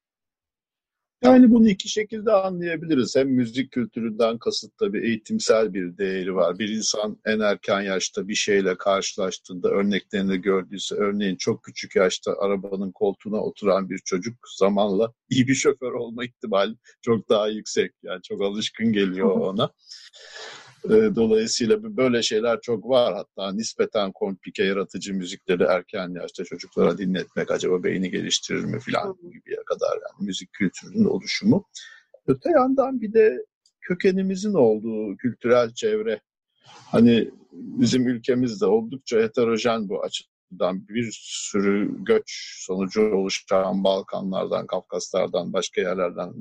Yani bunu iki şekilde anlayabiliriz. Hem müzik kültüründen kasıt tabii eğitimsel bir değeri var. Bir insan en erken yaşta bir şeyle karşılaştığında örneklerini gördüyse, örneğin çok küçük yaşta arabanın koltuğuna oturan bir çocuk zamanla iyi bir şoför olma ihtimali çok daha yüksek. Yani çok alışkın geliyor ona. Ee, dolayısıyla böyle şeyler çok var. Hatta nispeten komplike yaratıcı müzikleri erken yaşta çocuklara dinletmek acaba beyni geliştirir mi falan gibiye kadar yani müzik kültürünün oluşumu. Öte yandan bir de kökenimizin olduğu kültürel çevre. Hani bizim ülkemizde oldukça heterojen bu açıdan bir sürü göç sonucu oluşan Balkanlardan, Kafkaslardan, başka yerlerden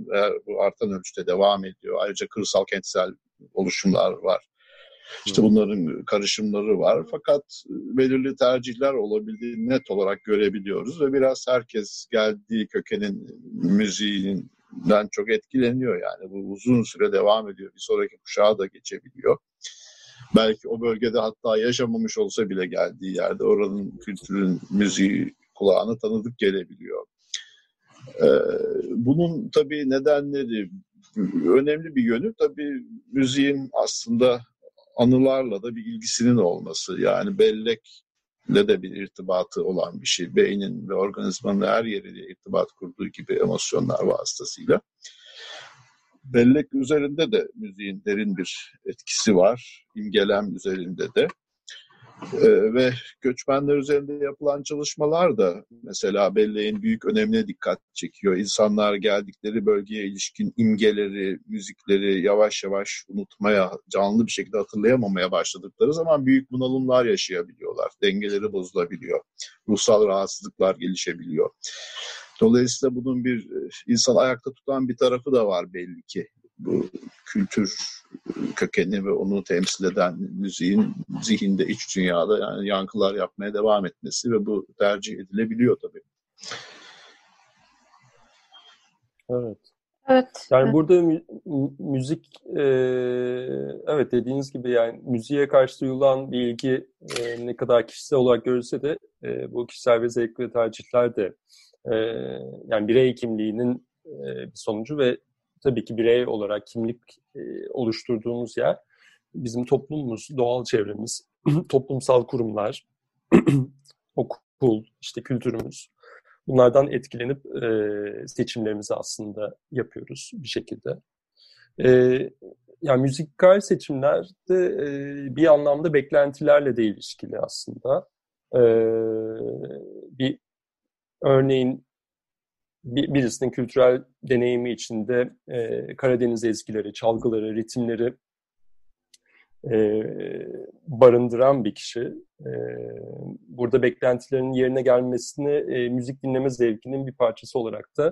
bu artan ölçüde devam ediyor. Ayrıca kırsal kentsel oluşumlar var. İşte bunların karışımları var. Fakat belirli tercihler olabildiğini net olarak görebiliyoruz ve biraz herkes geldiği kökenin müziğinden çok etkileniyor yani. Bu uzun süre devam ediyor. Bir sonraki kuşağa da geçebiliyor. Belki o bölgede hatta yaşamamış olsa bile geldiği yerde oranın kültürün, müziği kulağına tanıdık gelebiliyor. Ee, bunun tabii nedenleri önemli bir yönü tabii müziğin aslında anılarla da bir ilgisinin olması. Yani bellekle de bir irtibatı olan bir şey. Beynin ve organizmanın her yeriyle irtibat kurduğu gibi emosyonlar vasıtasıyla. bellek üzerinde de müziğin derin bir etkisi var. İmgelem üzerinde de. Ee, ve göçmenler üzerinde yapılan çalışmalar da mesela belleğin büyük önemine dikkat çekiyor. İnsanlar geldikleri bölgeye ilişkin imgeleri, müzikleri yavaş yavaş unutmaya, canlı bir şekilde hatırlayamamaya başladıkları zaman büyük bunalımlar yaşayabiliyorlar. Dengeleri bozulabiliyor. Ruhsal rahatsızlıklar gelişebiliyor. Dolayısıyla bunun bir e, insan ayakta tutan bir tarafı da var belli ki. Bu kültür kökeni ve onu temsil eden müziğin zihinde, iç dünyada yani yankılar yapmaya devam etmesi ve bu tercih edilebiliyor tabii. Evet. Evet. Yani evet. burada mü- müzik, e, evet dediğiniz gibi yani müziğe karşı duyulan bir ilgi e, ne kadar kişisel olarak görülse de e, bu kişisel ve zevk ve tercihler de e, yani birey kimliğinin e, bir sonucu ve tabii ki birey olarak kimlik e, oluşturduğumuz yer bizim toplumumuz, doğal çevremiz, toplumsal kurumlar, okul, işte kültürümüz. Bunlardan etkilenip e, seçimlerimizi aslında yapıyoruz bir şekilde. E, yani müzikal seçimler de e, bir anlamda beklentilerle de ilişkili aslında. Bir örneğin birisinin kültürel deneyimi içinde e, Karadeniz ezgileri, çalgıları, ritimleri e, barındıran bir kişi. E, burada beklentilerin yerine gelmesini e, müzik dinleme zevkinin bir parçası olarak da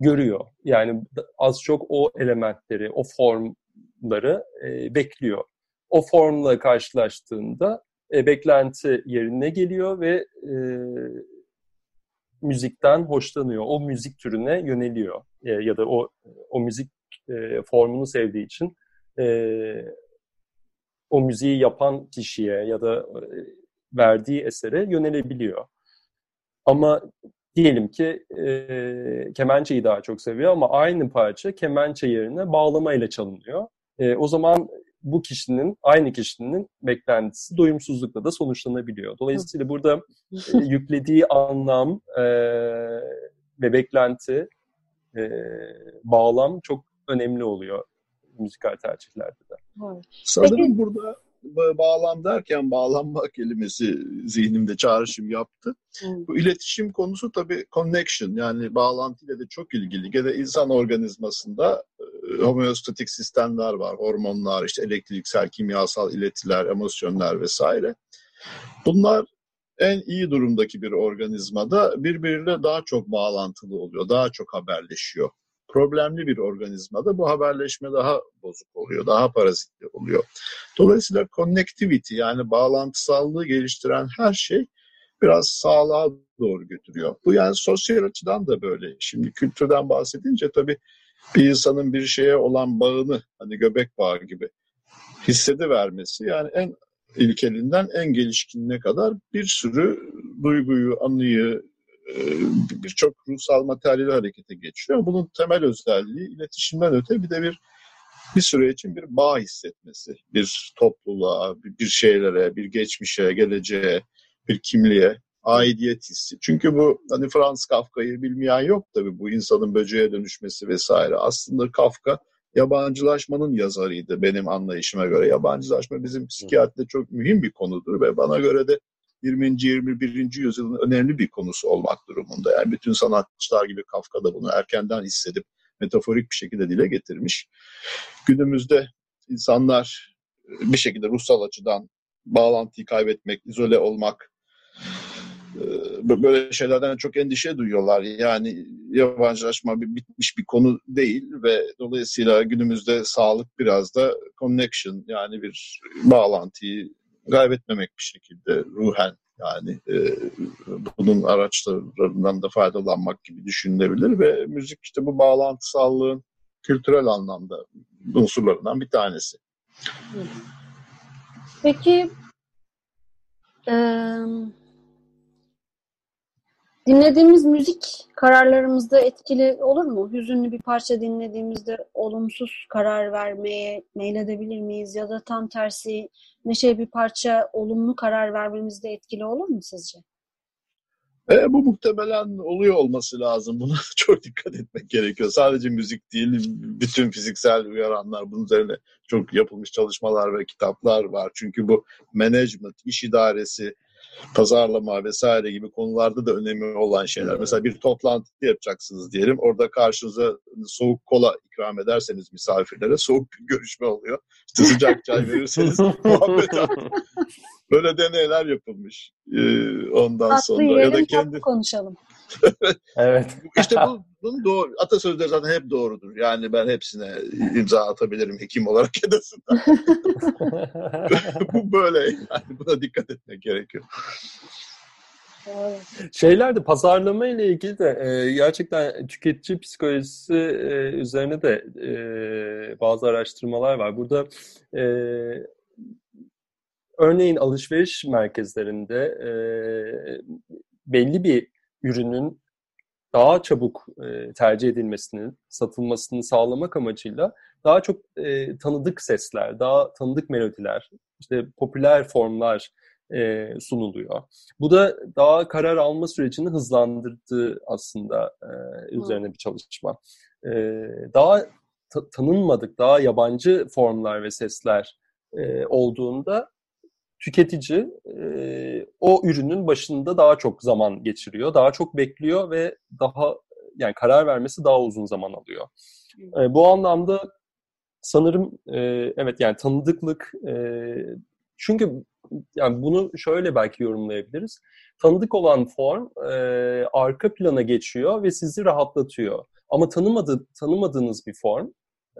görüyor. Yani az çok o elementleri, o formları e, bekliyor. O formla karşılaştığında e, beklenti yerine geliyor ve e, müzikten hoşlanıyor. O müzik türüne yöneliyor. E, ya da o o müzik e, formunu sevdiği için e, o müziği yapan kişiye ya da e, verdiği esere yönelebiliyor. Ama diyelim ki e, kemençeyi daha çok seviyor ama aynı parça kemençe yerine bağlamayla çalınıyor. E, o zaman bu kişinin, aynı kişinin beklentisi doyumsuzlukla da sonuçlanabiliyor. Dolayısıyla burada e, yüklediği anlam e, ve beklenti, e, bağlam çok önemli oluyor müzikal tercihlerde de. Sanırım Peki. burada bağlam derken bağlanma kelimesi zihnimde çağrışım yaptı. Hmm. Bu iletişim konusu tabii connection yani bağlantıyla da çok ilgili. Gene insan organizmasında homeostatik sistemler var. Hormonlar, işte elektriksel, kimyasal iletiler, emosyonlar vesaire. Bunlar en iyi durumdaki bir organizmada birbiriyle daha çok bağlantılı oluyor, daha çok haberleşiyor problemli bir organizmada bu haberleşme daha bozuk oluyor, daha parazitli oluyor. Dolayısıyla connectivity yani bağlantısallığı geliştiren her şey biraz sağlığa doğru götürüyor. Bu yani sosyal açıdan da böyle. Şimdi kültürden bahsedince tabii bir insanın bir şeye olan bağını hani göbek bağı gibi hissedivermesi yani en ilkelinden en gelişkinine kadar bir sürü duyguyu, anıyı, e, birçok ruhsal materyali harekete geçiyor. Bunun temel özelliği iletişimden öte bir de bir bir süre için bir bağ hissetmesi. Bir topluluğa, bir şeylere, bir geçmişe, geleceğe, bir kimliğe aidiyet hissi. Çünkü bu hani Franz Kafka'yı bilmeyen yok tabii bu insanın böceğe dönüşmesi vesaire. Aslında Kafka yabancılaşmanın yazarıydı benim anlayışıma göre. Yabancılaşma bizim psikiyatride çok mühim bir konudur ve bana göre de 20. 21. yüzyılın önemli bir konusu olmak durumunda. Yani bütün sanatçılar gibi Kafka da bunu erkenden hissedip metaforik bir şekilde dile getirmiş. Günümüzde insanlar bir şekilde ruhsal açıdan bağlantıyı kaybetmek, izole olmak böyle şeylerden çok endişe duyuyorlar. Yani yabancılaşma bir bitmiş bir konu değil ve dolayısıyla günümüzde sağlık biraz da connection yani bir bağlantıyı kaybetmemek bir şekilde ruhen yani e, bunun araçlarından da faydalanmak gibi düşünülebilir ve müzik işte bu bağlantısallığın kültürel anlamda unsurlarından bir tanesi. Peki e, Dinlediğimiz müzik kararlarımızda etkili olur mu? Hüzünlü bir parça dinlediğimizde olumsuz karar vermeye meyledebilir miyiz? Ya da tam tersi neşeli bir parça olumlu karar vermemizde etkili olur mu sizce? E, bu muhtemelen oluyor olması lazım. Buna çok dikkat etmek gerekiyor. Sadece müzik değil, bütün fiziksel uyaranlar bunun üzerine çok yapılmış çalışmalar ve kitaplar var. Çünkü bu management, iş idaresi, pazarlama vesaire gibi konularda da önemli olan şeyler. Mesela bir toplantı yapacaksınız diyelim. Orada karşınıza soğuk kola ikram ederseniz misafirlere soğuk bir görüşme oluyor. İşte sıcak çay verirseniz muhabbet Böyle deneyler yapılmış. Ee, ondan tatlı sonra yiyelim, ya da kendi konuşalım. Evet. İşte bu bunun doğru atasözleri zaten hep doğrudur. Yani ben hepsine imza atabilirim hekim olarak edasında. bu böyle yani buna dikkat etmek gerekiyor. Şeylerde pazarlama ile ilgili de e, gerçekten tüketici psikolojisi e, üzerine de e, bazı araştırmalar var. Burada e, örneğin alışveriş merkezlerinde e, belli bir ürünün daha çabuk e, tercih edilmesini, satılmasını sağlamak amacıyla daha çok e, tanıdık sesler, daha tanıdık melodiler, işte popüler formlar e, sunuluyor. Bu da daha karar alma sürecini hızlandırdığı aslında e, üzerine bir çalışma. E, daha ta- tanınmadık, daha yabancı formlar ve sesler e, olduğunda tüketici e, o ürünün başında daha çok zaman geçiriyor, daha çok bekliyor ve daha yani karar vermesi daha uzun zaman alıyor. E, bu anlamda sanırım e, evet yani tanıdıklık e, çünkü yani bunu şöyle belki yorumlayabiliriz. Tanıdık olan form e, arka plana geçiyor ve sizi rahatlatıyor. Ama tanımadı, tanımadığınız bir form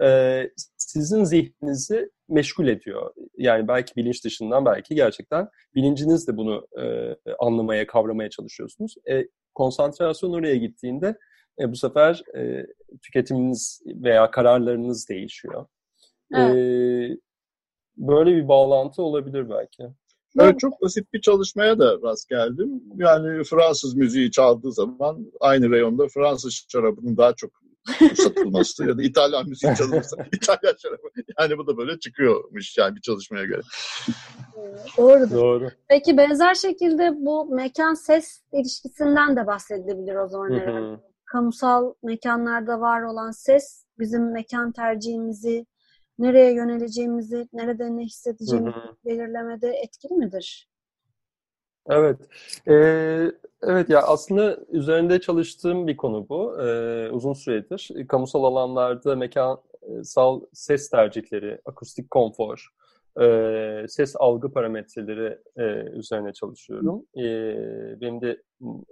e, sizin zihninizi meşgul ediyor. Yani belki bilinç dışından belki gerçekten bilinciniz de bunu e, anlamaya, kavramaya çalışıyorsunuz. E, konsantrasyon oraya gittiğinde e, bu sefer e, tüketiminiz veya kararlarınız değişiyor. Evet. E, böyle bir bağlantı olabilir belki. Evet, çok basit bir çalışmaya da rast geldim. Yani Fransız müziği çaldığı zaman aynı reyonda Fransız şarabının daha çok satılması ya da İtalyan müziği çalınırsa İtalyan şarabı. Yani bu da böyle çıkıyormuş yani bir çalışmaya göre. Doğrudur. Doğru. Peki benzer şekilde bu mekan ses ilişkisinden de bahsedilebilir o zaman herhalde. Kamusal mekanlarda var olan ses bizim mekan tercihimizi, nereye yöneleceğimizi, nerede ne hissedeceğimizi belirlemede etkili midir? Evet. Ee, evet ya aslında üzerinde çalıştığım bir konu bu. Ee, uzun süredir. Kamusal alanlarda mekansal ses tercihleri, akustik konfor, e, ses algı parametreleri e, üzerine çalışıyorum. E, benim de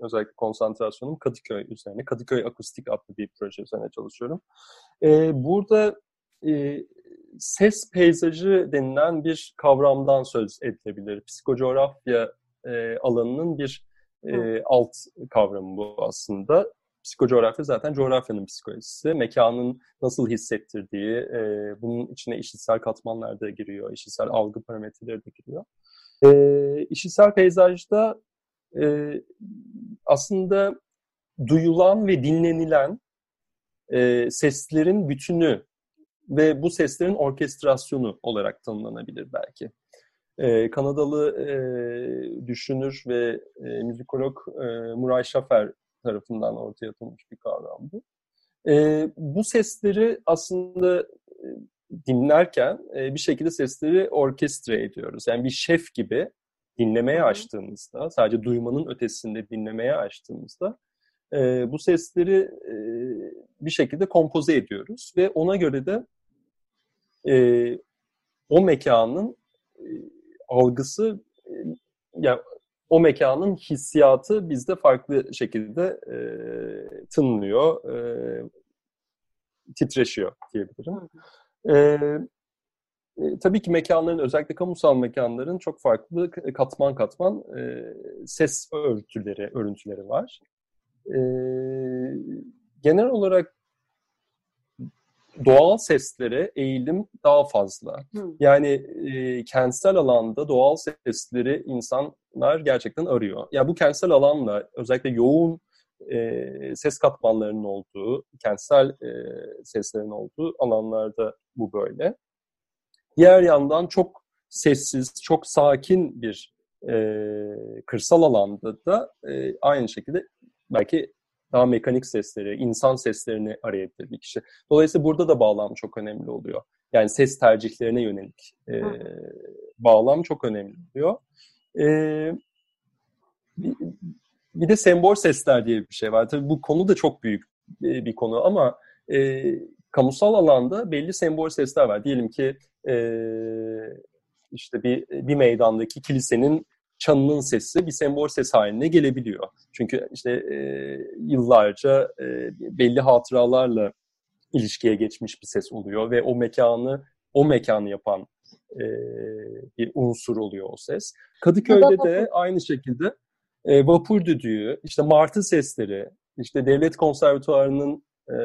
özellikle konsantrasyonum Kadıköy üzerine. Kadıköy Akustik adlı bir proje üzerine çalışıyorum. E, burada e, ses peyzajı denilen bir kavramdan söz edilebilir. Psikocoğrafya e, alanının bir e, alt kavramı bu aslında. Psikocoğrafya zaten coğrafyanın psikolojisi. Mekanın nasıl hissettirdiği, e, bunun içine işitsel katmanlar da giriyor, işitsel algı parametreleri de giriyor. E, işitsel peyzajda e, aslında duyulan ve dinlenilen e, seslerin bütünü ve bu seslerin orkestrasyonu olarak tanımlanabilir belki. Ee, Kanadalı e, düşünür ve e, müzikolog e, Murray Schaffer tarafından ortaya atılmış bir kavram bu. E, bu sesleri aslında e, dinlerken e, bir şekilde sesleri orkestre ediyoruz. Yani bir şef gibi dinlemeye açtığımızda, sadece duymanın ötesinde dinlemeye açtığımızda e, bu sesleri e, bir şekilde kompoze ediyoruz ve ona göre de e, o mekanın e, algısı e, yani o mekanın hissiyatı bizde farklı şekilde e, tınlıyor, e, titreşiyor diyebilirim. E, e, tabii ki mekanların, özellikle kamusal mekanların çok farklı katman katman e, ses örtüleri, örüntüleri var. E, genel olarak doğal seslere eğilim daha fazla. Hı. Yani e, kentsel alanda doğal sesleri insanlar gerçekten arıyor. Ya yani bu kentsel alanla özellikle yoğun e, ses katmanlarının olduğu, kentsel e, seslerin olduğu alanlarda bu böyle. Diğer yandan çok sessiz, çok sakin bir e, kırsal alanda da e, aynı şekilde belki daha mekanik sesleri, insan seslerini arayabilir bir kişi. Dolayısıyla burada da bağlam çok önemli oluyor. Yani ses tercihlerine yönelik e, bağlam çok önemli oluyor. E, bir, bir de sembol sesler diye bir şey var. Tabii bu konu da çok büyük bir konu ama e, kamusal alanda belli sembol sesler var. Diyelim ki e, işte bir, bir meydandaki kilisenin çanının sesi bir sembol ses haline gelebiliyor. Çünkü işte e, yıllarca e, belli hatıralarla ilişkiye geçmiş bir ses oluyor ve o mekanı o mekanı yapan e, bir unsur oluyor o ses. Kadıköy'de de aynı şekilde e, vapur düdüğü, işte martı sesleri, işte devlet konservatuarının e,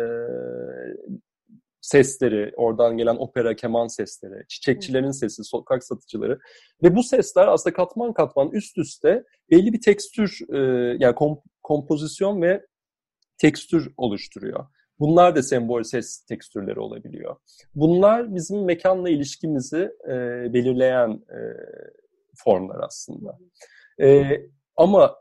sesleri, oradan gelen opera, keman sesleri, çiçekçilerin sesi, sokak satıcıları ve bu sesler aslında katman katman üst üste belli bir tekstür, e, yani kom, kompozisyon ve tekstür oluşturuyor. Bunlar da sembol ses tekstürleri olabiliyor. Bunlar bizim mekanla ilişkimizi e, belirleyen e, formlar aslında. E, ama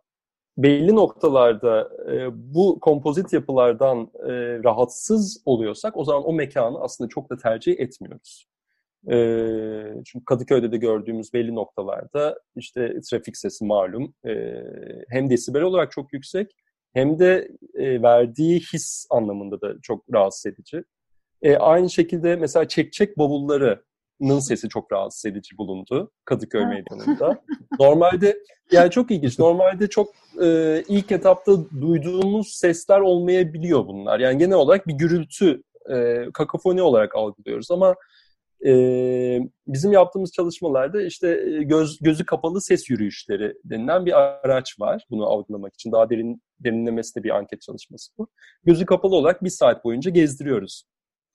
belli noktalarda e, bu kompozit yapılardan e, rahatsız oluyorsak o zaman o mekanı aslında çok da tercih etmiyoruz. E, çünkü Kadıköy'de de gördüğümüz belli noktalarda işte trafik sesi malum e, hem desibel olarak çok yüksek hem de e, verdiği his anlamında da çok rahatsız edici. E, aynı şekilde mesela çek çek bavulları Nın sesi çok rahatsız edici bulundu Kadıköy Meydanı'nda. Normalde yani çok ilginç. Normalde çok e, ilk etapta duyduğumuz sesler olmayabiliyor bunlar. Yani genel olarak bir gürültü, e, kakafoni olarak algılıyoruz ama e, bizim yaptığımız çalışmalarda işte e, göz, gözü kapalı ses yürüyüşleri denilen bir araç var bunu algılamak için. Daha derin derinlemesi de bir anket çalışması bu. Gözü kapalı olarak bir saat boyunca gezdiriyoruz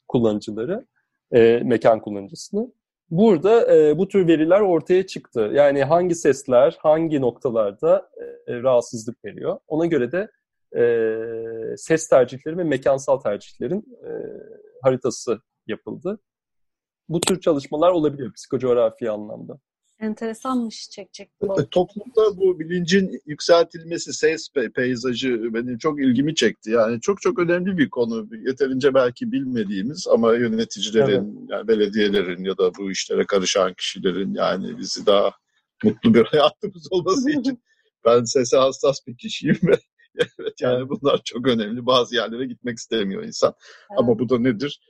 kullanıcıları, e, mekan kullanıcısını. Burada e, bu tür veriler ortaya çıktı. Yani hangi sesler hangi noktalarda e, rahatsızlık veriyor. Ona göre de e, ses tercihleri ve mekansal tercihlerin e, haritası yapıldı. Bu tür çalışmalar olabiliyor psikocoğrafi anlamda. Enteresanmış çek çek. Toplumda bu bilincin yükseltilmesi, ses peyzajı benim çok ilgimi çekti. Yani çok çok önemli bir konu. Yeterince belki bilmediğimiz ama yöneticilerin, evet. yani belediyelerin ya da bu işlere karışan kişilerin yani bizi daha mutlu bir hayatımız olması için ben sese hassas bir kişiyim ve evet yani bunlar çok önemli. Bazı yerlere gitmek istemiyor insan. Evet. Ama bu da nedir?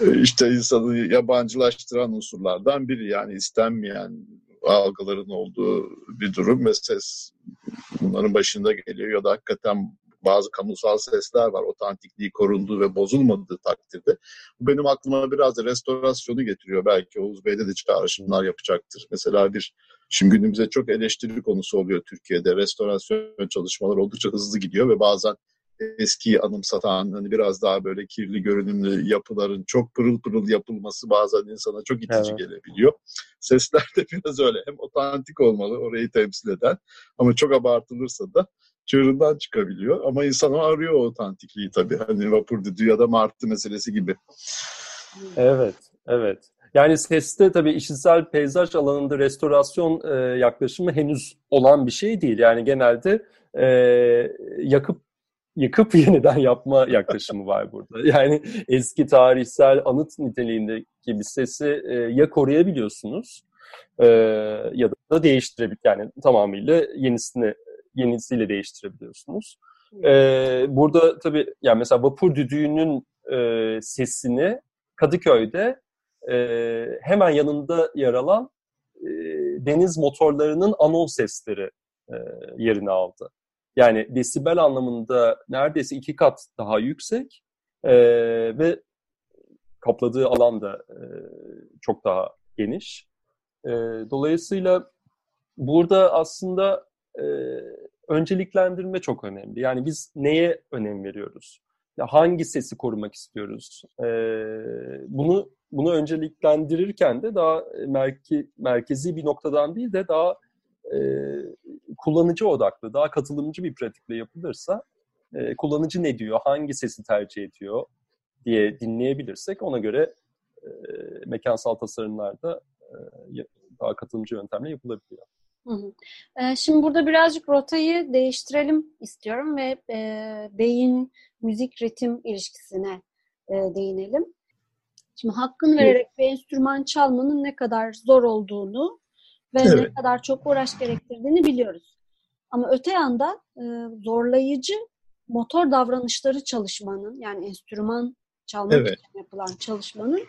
Ee, işte insanı yabancılaştıran unsurlardan biri yani istenmeyen algıların olduğu bir durum ve ses bunların başında geliyor ya da hakikaten bazı kamusal sesler var. Otantikliği korunduğu ve bozulmadığı takdirde. Bu benim aklıma biraz da restorasyonu getiriyor. Belki Oğuz Bey'de de çağrışımlar yapacaktır. Mesela bir şimdi günümüzde çok eleştiri konusu oluyor Türkiye'de. Restorasyon çalışmaları oldukça hızlı gidiyor ve bazen eskiyi anımsatan hani biraz daha böyle kirli görünümlü yapıların çok pırıl pırıl yapılması bazen insana çok itici evet. gelebiliyor. Sesler de biraz öyle. Hem otantik olmalı orayı temsil eden ama çok abartılırsa da çığırından çıkabiliyor. Ama insan arıyor o otantikliği tabii. Hani vapur düdüğü ya da martı meselesi gibi. Evet, evet. Yani seste tabii işitsel peyzaj alanında restorasyon e, yaklaşımı henüz olan bir şey değil. Yani genelde e, yakıp yıkıp yeniden yapma yaklaşımı var burada. Yani eski tarihsel anıt niteliğindeki bir sesi e, ya koruyabiliyorsunuz e, ya da değiştirebil yani tamamıyla yenisini yenisiyle değiştirebiliyorsunuz. E, burada tabii yani mesela vapur düdüğünün e, sesini Kadıköy'de e, hemen yanında yer alan e, deniz motorlarının anons sesleri e, yerini aldı. Yani desibel anlamında neredeyse iki kat daha yüksek e, ve kapladığı alan da e, çok daha geniş. E, dolayısıyla burada aslında e, önceliklendirme çok önemli. Yani biz neye önem veriyoruz? Ya hangi sesi korumak istiyoruz? E, bunu bunu önceliklendirirken de daha merke, merkezi bir noktadan değil de daha e, kullanıcı odaklı, daha katılımcı bir pratikle yapılırsa e, kullanıcı ne diyor, hangi sesi tercih ediyor diye dinleyebilirsek ona göre e, mekansal tasarımlarda e, daha katılımcı yöntemle yapılabiliyor. Hı hı. Ee, şimdi burada birazcık rotayı değiştirelim istiyorum ve e, beyin müzik ritim ilişkisine e, değinelim. Şimdi hakkını vererek bir enstrüman çalmanın ne kadar zor olduğunu ve evet. ne kadar çok uğraş gerektirdiğini biliyoruz. Ama öte yanda e, zorlayıcı motor davranışları çalışmanın yani enstrüman çalmak evet. için yapılan çalışmanın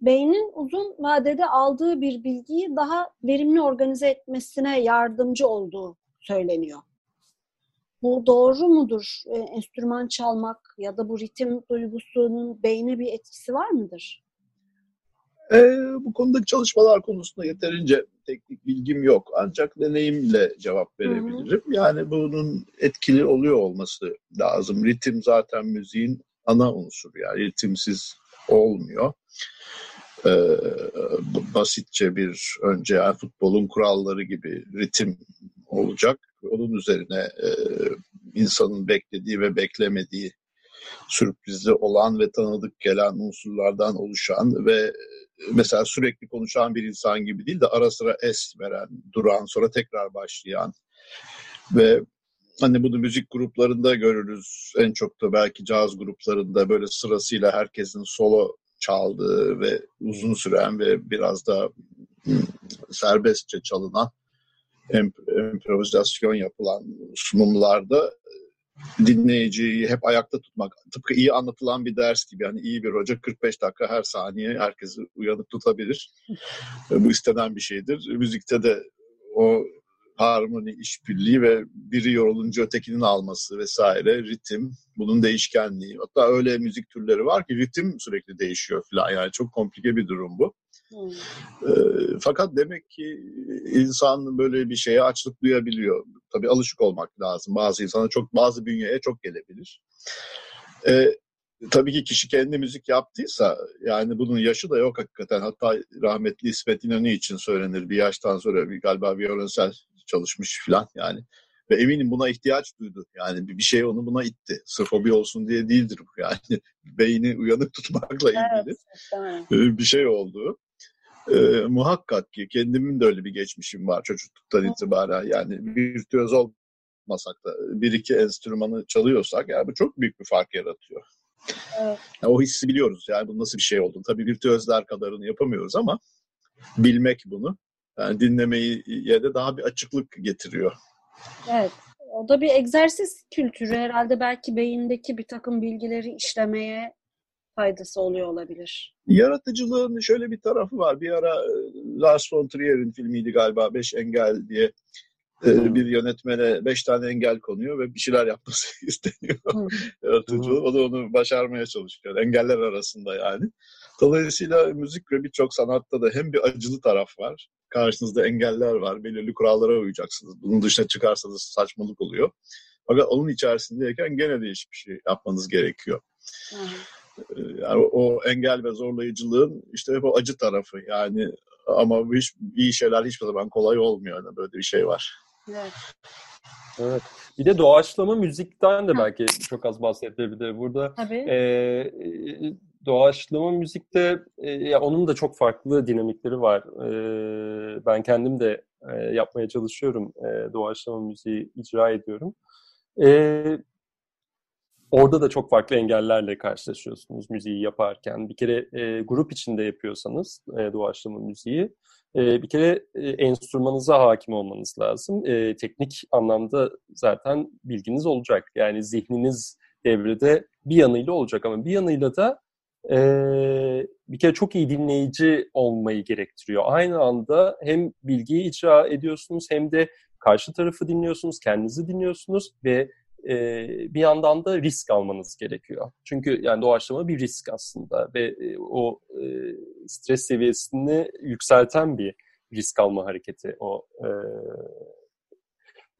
beynin uzun vadede aldığı bir bilgiyi daha verimli organize etmesine yardımcı olduğu söyleniyor. Bu doğru mudur? E, enstrüman çalmak ya da bu ritim duygusunun beyne bir etkisi var mıdır? E, bu konudaki çalışmalar konusunda yeterince teknik bilgim yok. Ancak deneyimle cevap verebilirim. Yani bunun etkili oluyor olması lazım. Ritim zaten müziğin ana unsuru. Yani ritimsiz olmuyor. Ee, basitçe bir önce yani futbolun kuralları gibi ritim olacak. Onun üzerine e, insanın beklediği ve beklemediği sürprizli olan ve tanıdık gelen unsurlardan oluşan ve mesela sürekli konuşan bir insan gibi değil de ara sıra es veren, duran, sonra tekrar başlayan ve hani bunu müzik gruplarında görürüz. En çok da belki caz gruplarında böyle sırasıyla herkesin solo çaldığı ve uzun süren ve biraz da hmm, serbestçe çalınan improvizasyon yapılan sunumlarda dinleyiciyi hep ayakta tutmak. Tıpkı iyi anlatılan bir ders gibi. Yani iyi bir hoca 45 dakika her saniye herkesi uyanık tutabilir. Bu istenen bir şeydir. Müzikte de o harmoni, işbirliği ve biri yorulunca ötekinin alması vesaire, ritim, bunun değişkenliği. Hatta öyle müzik türleri var ki ritim sürekli değişiyor falan. Yani çok komplike bir durum bu. Hmm. E, fakat demek ki insan böyle bir şeye açlık duyabiliyor. Tabii alışık olmak lazım. Bazı insana çok, bazı bünyeye çok gelebilir. E, tabii ki kişi kendi müzik yaptıysa yani bunun yaşı da yok hakikaten. Hatta rahmetli İsmet İnönü için söylenir bir yaştan sonra bir, galiba violonsel çalışmış falan yani. Ve eminim buna ihtiyaç duydu. Yani bir şey onu buna itti. Sırf hobi olsun diye değildir bu yani. Beyni uyanık tutmakla ilgili evet, bir şey oldu. Ee, muhakkak ki kendimin de öyle bir geçmişim var çocukluktan itibaren. Yani virtüöz olmasak da bir iki enstrümanı çalıyorsak yani bu çok büyük bir fark yaratıyor. Evet. Yani o hissi biliyoruz yani bu nasıl bir şey oldu. Tabii virtüözler kadarını yapamıyoruz ama bilmek bunu yani dinlemeyi ya da daha bir açıklık getiriyor. Evet. O da bir egzersiz kültürü herhalde belki beyindeki bir takım bilgileri işlemeye faydası oluyor olabilir. Yaratıcılığın şöyle bir tarafı var. Bir ara e, Lars von Trier'in filmiydi galiba Beş Engel diye e, bir yönetmene beş tane engel konuyor ve bir şeyler yapması isteniyor. Yaratıcılığı. O da onu başarmaya çalışıyor. Engeller arasında yani. Dolayısıyla müzik ve birçok sanatta da hem bir acılı taraf var karşınızda engeller var. Belirli kurallara uyacaksınız. Bunun dışına çıkarsanız saçmalık oluyor. Fakat onun içerisindeyken gene de hiçbir şey yapmanız gerekiyor. Yani o engel ve zorlayıcılığın işte hep o acı tarafı yani ama hiç, iyi şeyler hiçbir zaman kolay olmuyor. Yani böyle bir şey var. Evet. Evet. Bir de doğaçlama müzikten de belki çok az bahsedilebilir. Burada Tabii. E, doğaçlama müzikte e, ya onun da çok farklı dinamikleri var. E, ben kendim de e, yapmaya çalışıyorum. E, doğaçlama müziği icra ediyorum. E, orada da çok farklı engellerle karşılaşıyorsunuz müziği yaparken. Bir kere e, grup içinde yapıyorsanız e, doğaçlama müziği e, bir kere e, enstrümanınıza hakim olmanız lazım. E, teknik anlamda zaten bilginiz olacak. Yani zihniniz devrede bir yanıyla olacak ama bir yanıyla da e, bir kere çok iyi dinleyici olmayı gerektiriyor. Aynı anda hem bilgiyi icra ediyorsunuz hem de karşı tarafı dinliyorsunuz, kendinizi dinliyorsunuz ve e, bir yandan da risk almanız gerekiyor. Çünkü yani doğaçlama bir risk aslında ve e, o e, stres seviyesini yükselten bir risk alma hareketi o. E,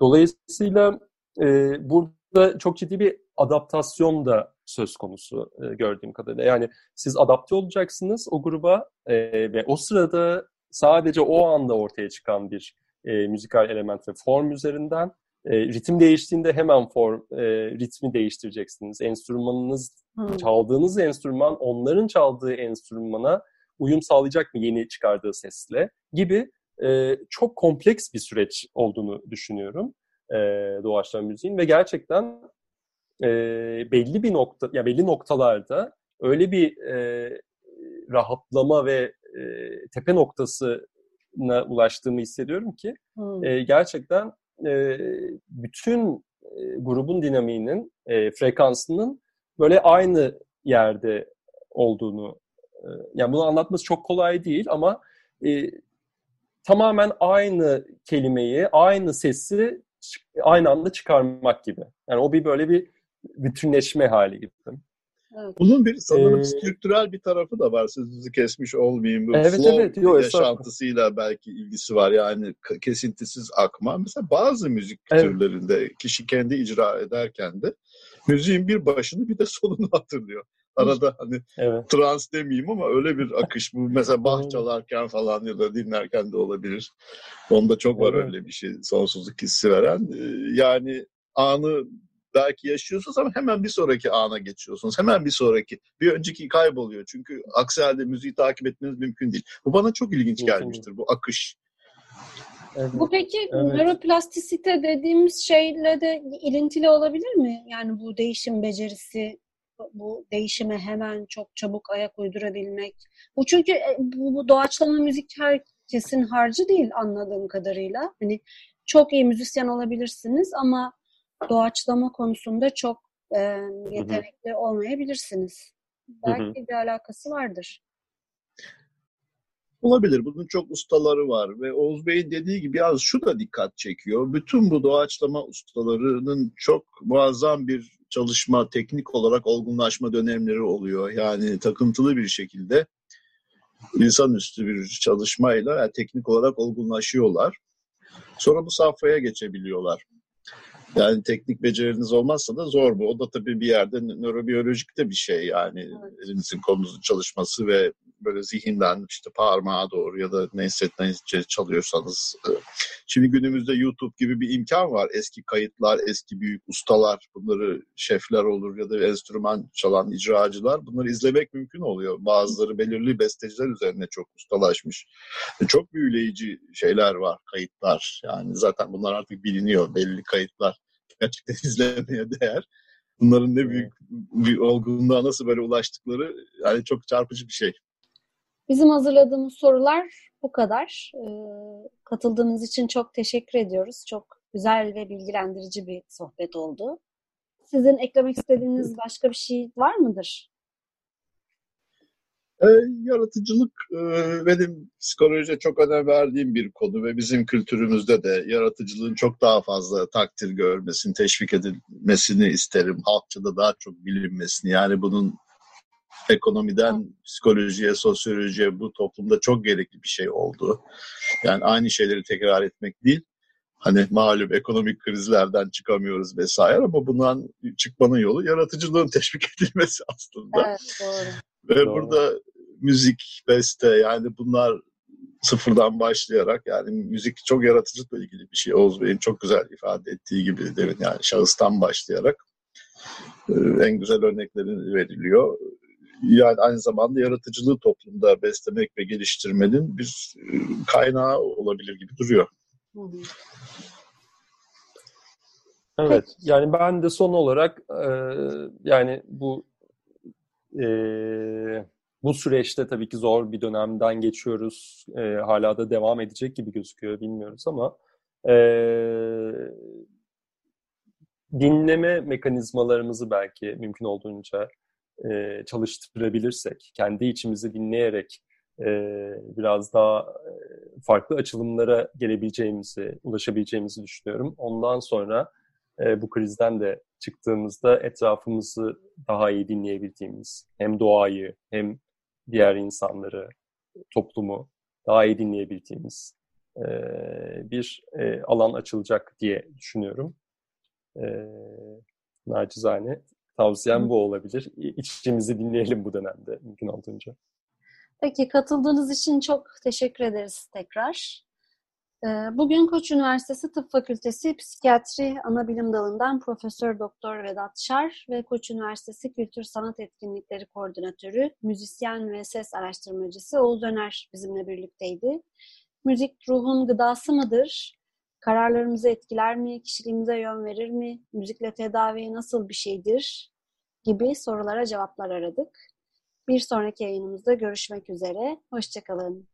dolayısıyla e, burada çok ciddi bir adaptasyon da söz konusu e, gördüğüm kadarıyla. Yani siz adapte olacaksınız o gruba e, ve o sırada sadece o anda ortaya çıkan bir e, müzikal element ve form üzerinden e, ritim değiştiğinde hemen form e, ritmi değiştireceksiniz. Enstrümanınız, hmm. çaldığınız enstrüman onların çaldığı enstrümana uyum sağlayacak mı yeni çıkardığı sesle gibi e, çok kompleks bir süreç olduğunu düşünüyorum e, doğaçlama müziğin ve gerçekten e, belli bir nokta ya belli noktalarda öyle bir e, rahatlama ve e, tepe noktasına ulaştığımı hissediyorum ki hmm. e, gerçekten e, bütün e, grubun dinamiğinin e, frekansının böyle aynı yerde olduğunu e, yani bunu anlatması çok kolay değil ama e, tamamen aynı kelimeyi, aynı sesi aynı anda çıkarmak gibi. Yani o bir böyle bir bütünleşme hali gibi. Evet. Bunun bir sanırım ee, strüktürel bir tarafı da var. Sözünüzü kesmiş olmayayım. Bu evet, flow evet. Yo, yaşantısıyla belki ilgisi var. Yani kesintisiz akma. Mesela bazı müzik evet. türlerinde kişi kendi icra ederken de müziğin bir başını bir de sonunu hatırlıyor. Arada hani evet. trans demeyeyim ama öyle bir akış bu. Mesela bah çalarken falan ya da dinlerken de olabilir. Onda çok var evet. öyle bir şey. Sonsuzluk hissi veren. Ee, yani anı belki yaşıyorsunuz ama hemen bir sonraki ana geçiyorsunuz. Hemen bir sonraki. Bir önceki kayboluyor. Çünkü aksi halde müziği takip etmeniz mümkün değil. Bu bana çok ilginç gelmiştir bu akış. Evet. Bu peki evet. nöroplastisite dediğimiz şeyle de ilintili olabilir mi? Yani bu değişim becerisi, bu değişime hemen çok çabuk ayak uydurabilmek. Bu çünkü e, bu, bu doğaçlama müzik herkesin harcı değil anladığım kadarıyla. Hani çok iyi müzisyen olabilirsiniz ama doğaçlama konusunda çok e, yetenekli Hı-hı. olmayabilirsiniz. Belki Hı-hı. bir alakası vardır. Olabilir. Bunun çok ustaları var ve Oğuz Bey'in dediği gibi yalnız şu da dikkat çekiyor. Bütün bu doğaçlama ustalarının çok muazzam bir çalışma, teknik olarak olgunlaşma dönemleri oluyor. Yani takıntılı bir şekilde insanüstü bir çalışmayla yani teknik olarak olgunlaşıyorlar. Sonra bu safhaya geçebiliyorlar. Yani teknik beceriniz olmazsa da zor bu. O da tabii bir yerde nörobiyolojik de bir şey yani elinizin kolunuzun çalışması ve böyle zihinden işte parmağa doğru ya da neyse neyse çalıyorsanız. E, şimdi günümüzde YouTube gibi bir imkan var. Eski kayıtlar, eski büyük ustalar, bunları şefler olur ya da enstrüman çalan icracılar bunları izlemek mümkün oluyor. Bazıları belirli besteciler üzerine çok ustalaşmış. E, çok büyüleyici şeyler var, kayıtlar. Yani zaten bunlar artık biliniyor, belli kayıtlar gerçekten izlemeye değer. Bunların ne büyük bir olgunluğa nasıl böyle ulaştıkları yani çok çarpıcı bir şey. Bizim hazırladığımız sorular bu kadar. Ee, katıldığınız için çok teşekkür ediyoruz. Çok güzel ve bilgilendirici bir sohbet oldu. Sizin eklemek istediğiniz başka bir şey var mıdır? E, yaratıcılık e, benim psikolojiye çok önem verdiğim bir konu ve bizim kültürümüzde de yaratıcılığın çok daha fazla takdir görmesini, teşvik edilmesini isterim. Halkçada daha çok bilinmesini. Yani bunun ekonomiden psikolojiye, sosyolojiye bu toplumda çok gerekli bir şey oldu. Yani aynı şeyleri tekrar etmek değil. Hani malum ekonomik krizlerden çıkamıyoruz vesaire ama bundan çıkmanın yolu yaratıcılığın teşvik edilmesi aslında. Evet, doğru. Ve doğru. burada müzik, beste yani bunlar sıfırdan başlayarak yani müzik çok yaratıcılıkla ilgili bir şey. Oğuz Bey'in çok güzel ifade ettiği gibi demin yani şahıstan başlayarak e, en güzel örnekleri veriliyor yani aynı zamanda yaratıcılığı toplumda beslemek ve geliştirmenin bir e, kaynağı olabilir gibi duruyor. Evet, yani ben de son olarak e, yani bu e, bu süreçte tabii ki zor bir dönemden geçiyoruz. E, hala da devam edecek gibi gözüküyor, bilmiyoruz ama e, dinleme mekanizmalarımızı belki mümkün olduğunca e, çalıştırabilirsek, kendi içimizi dinleyerek e, biraz daha e, farklı açılımlara gelebileceğimizi, ulaşabileceğimizi düşünüyorum. Ondan sonra e, bu krizden de çıktığımızda etrafımızı daha iyi dinleyebildiğimiz, hem doğayı hem diğer insanları, toplumu daha iyi dinleyebildiğimiz e, bir e, alan açılacak diye düşünüyorum. E, nacizane Tavsiyem bu olabilir. İçimizi dinleyelim bu dönemde mümkün olduğunca. Peki katıldığınız için çok teşekkür ederiz tekrar. Ee, bugün Koç Üniversitesi Tıp Fakültesi Psikiyatri Anabilim Dalı'ndan Profesör Doktor Vedat Şar ve Koç Üniversitesi Kültür Sanat Etkinlikleri Koordinatörü, müzisyen ve ses araştırmacısı Oğuz Öner bizimle birlikteydi. Müzik ruhun gıdası mıdır? Kararlarımızı etkiler mi? Kişiliğimize yön verir mi? Müzikle tedavi nasıl bir şeydir? Gibi sorulara cevaplar aradık. Bir sonraki yayınımızda görüşmek üzere. Hoşçakalın.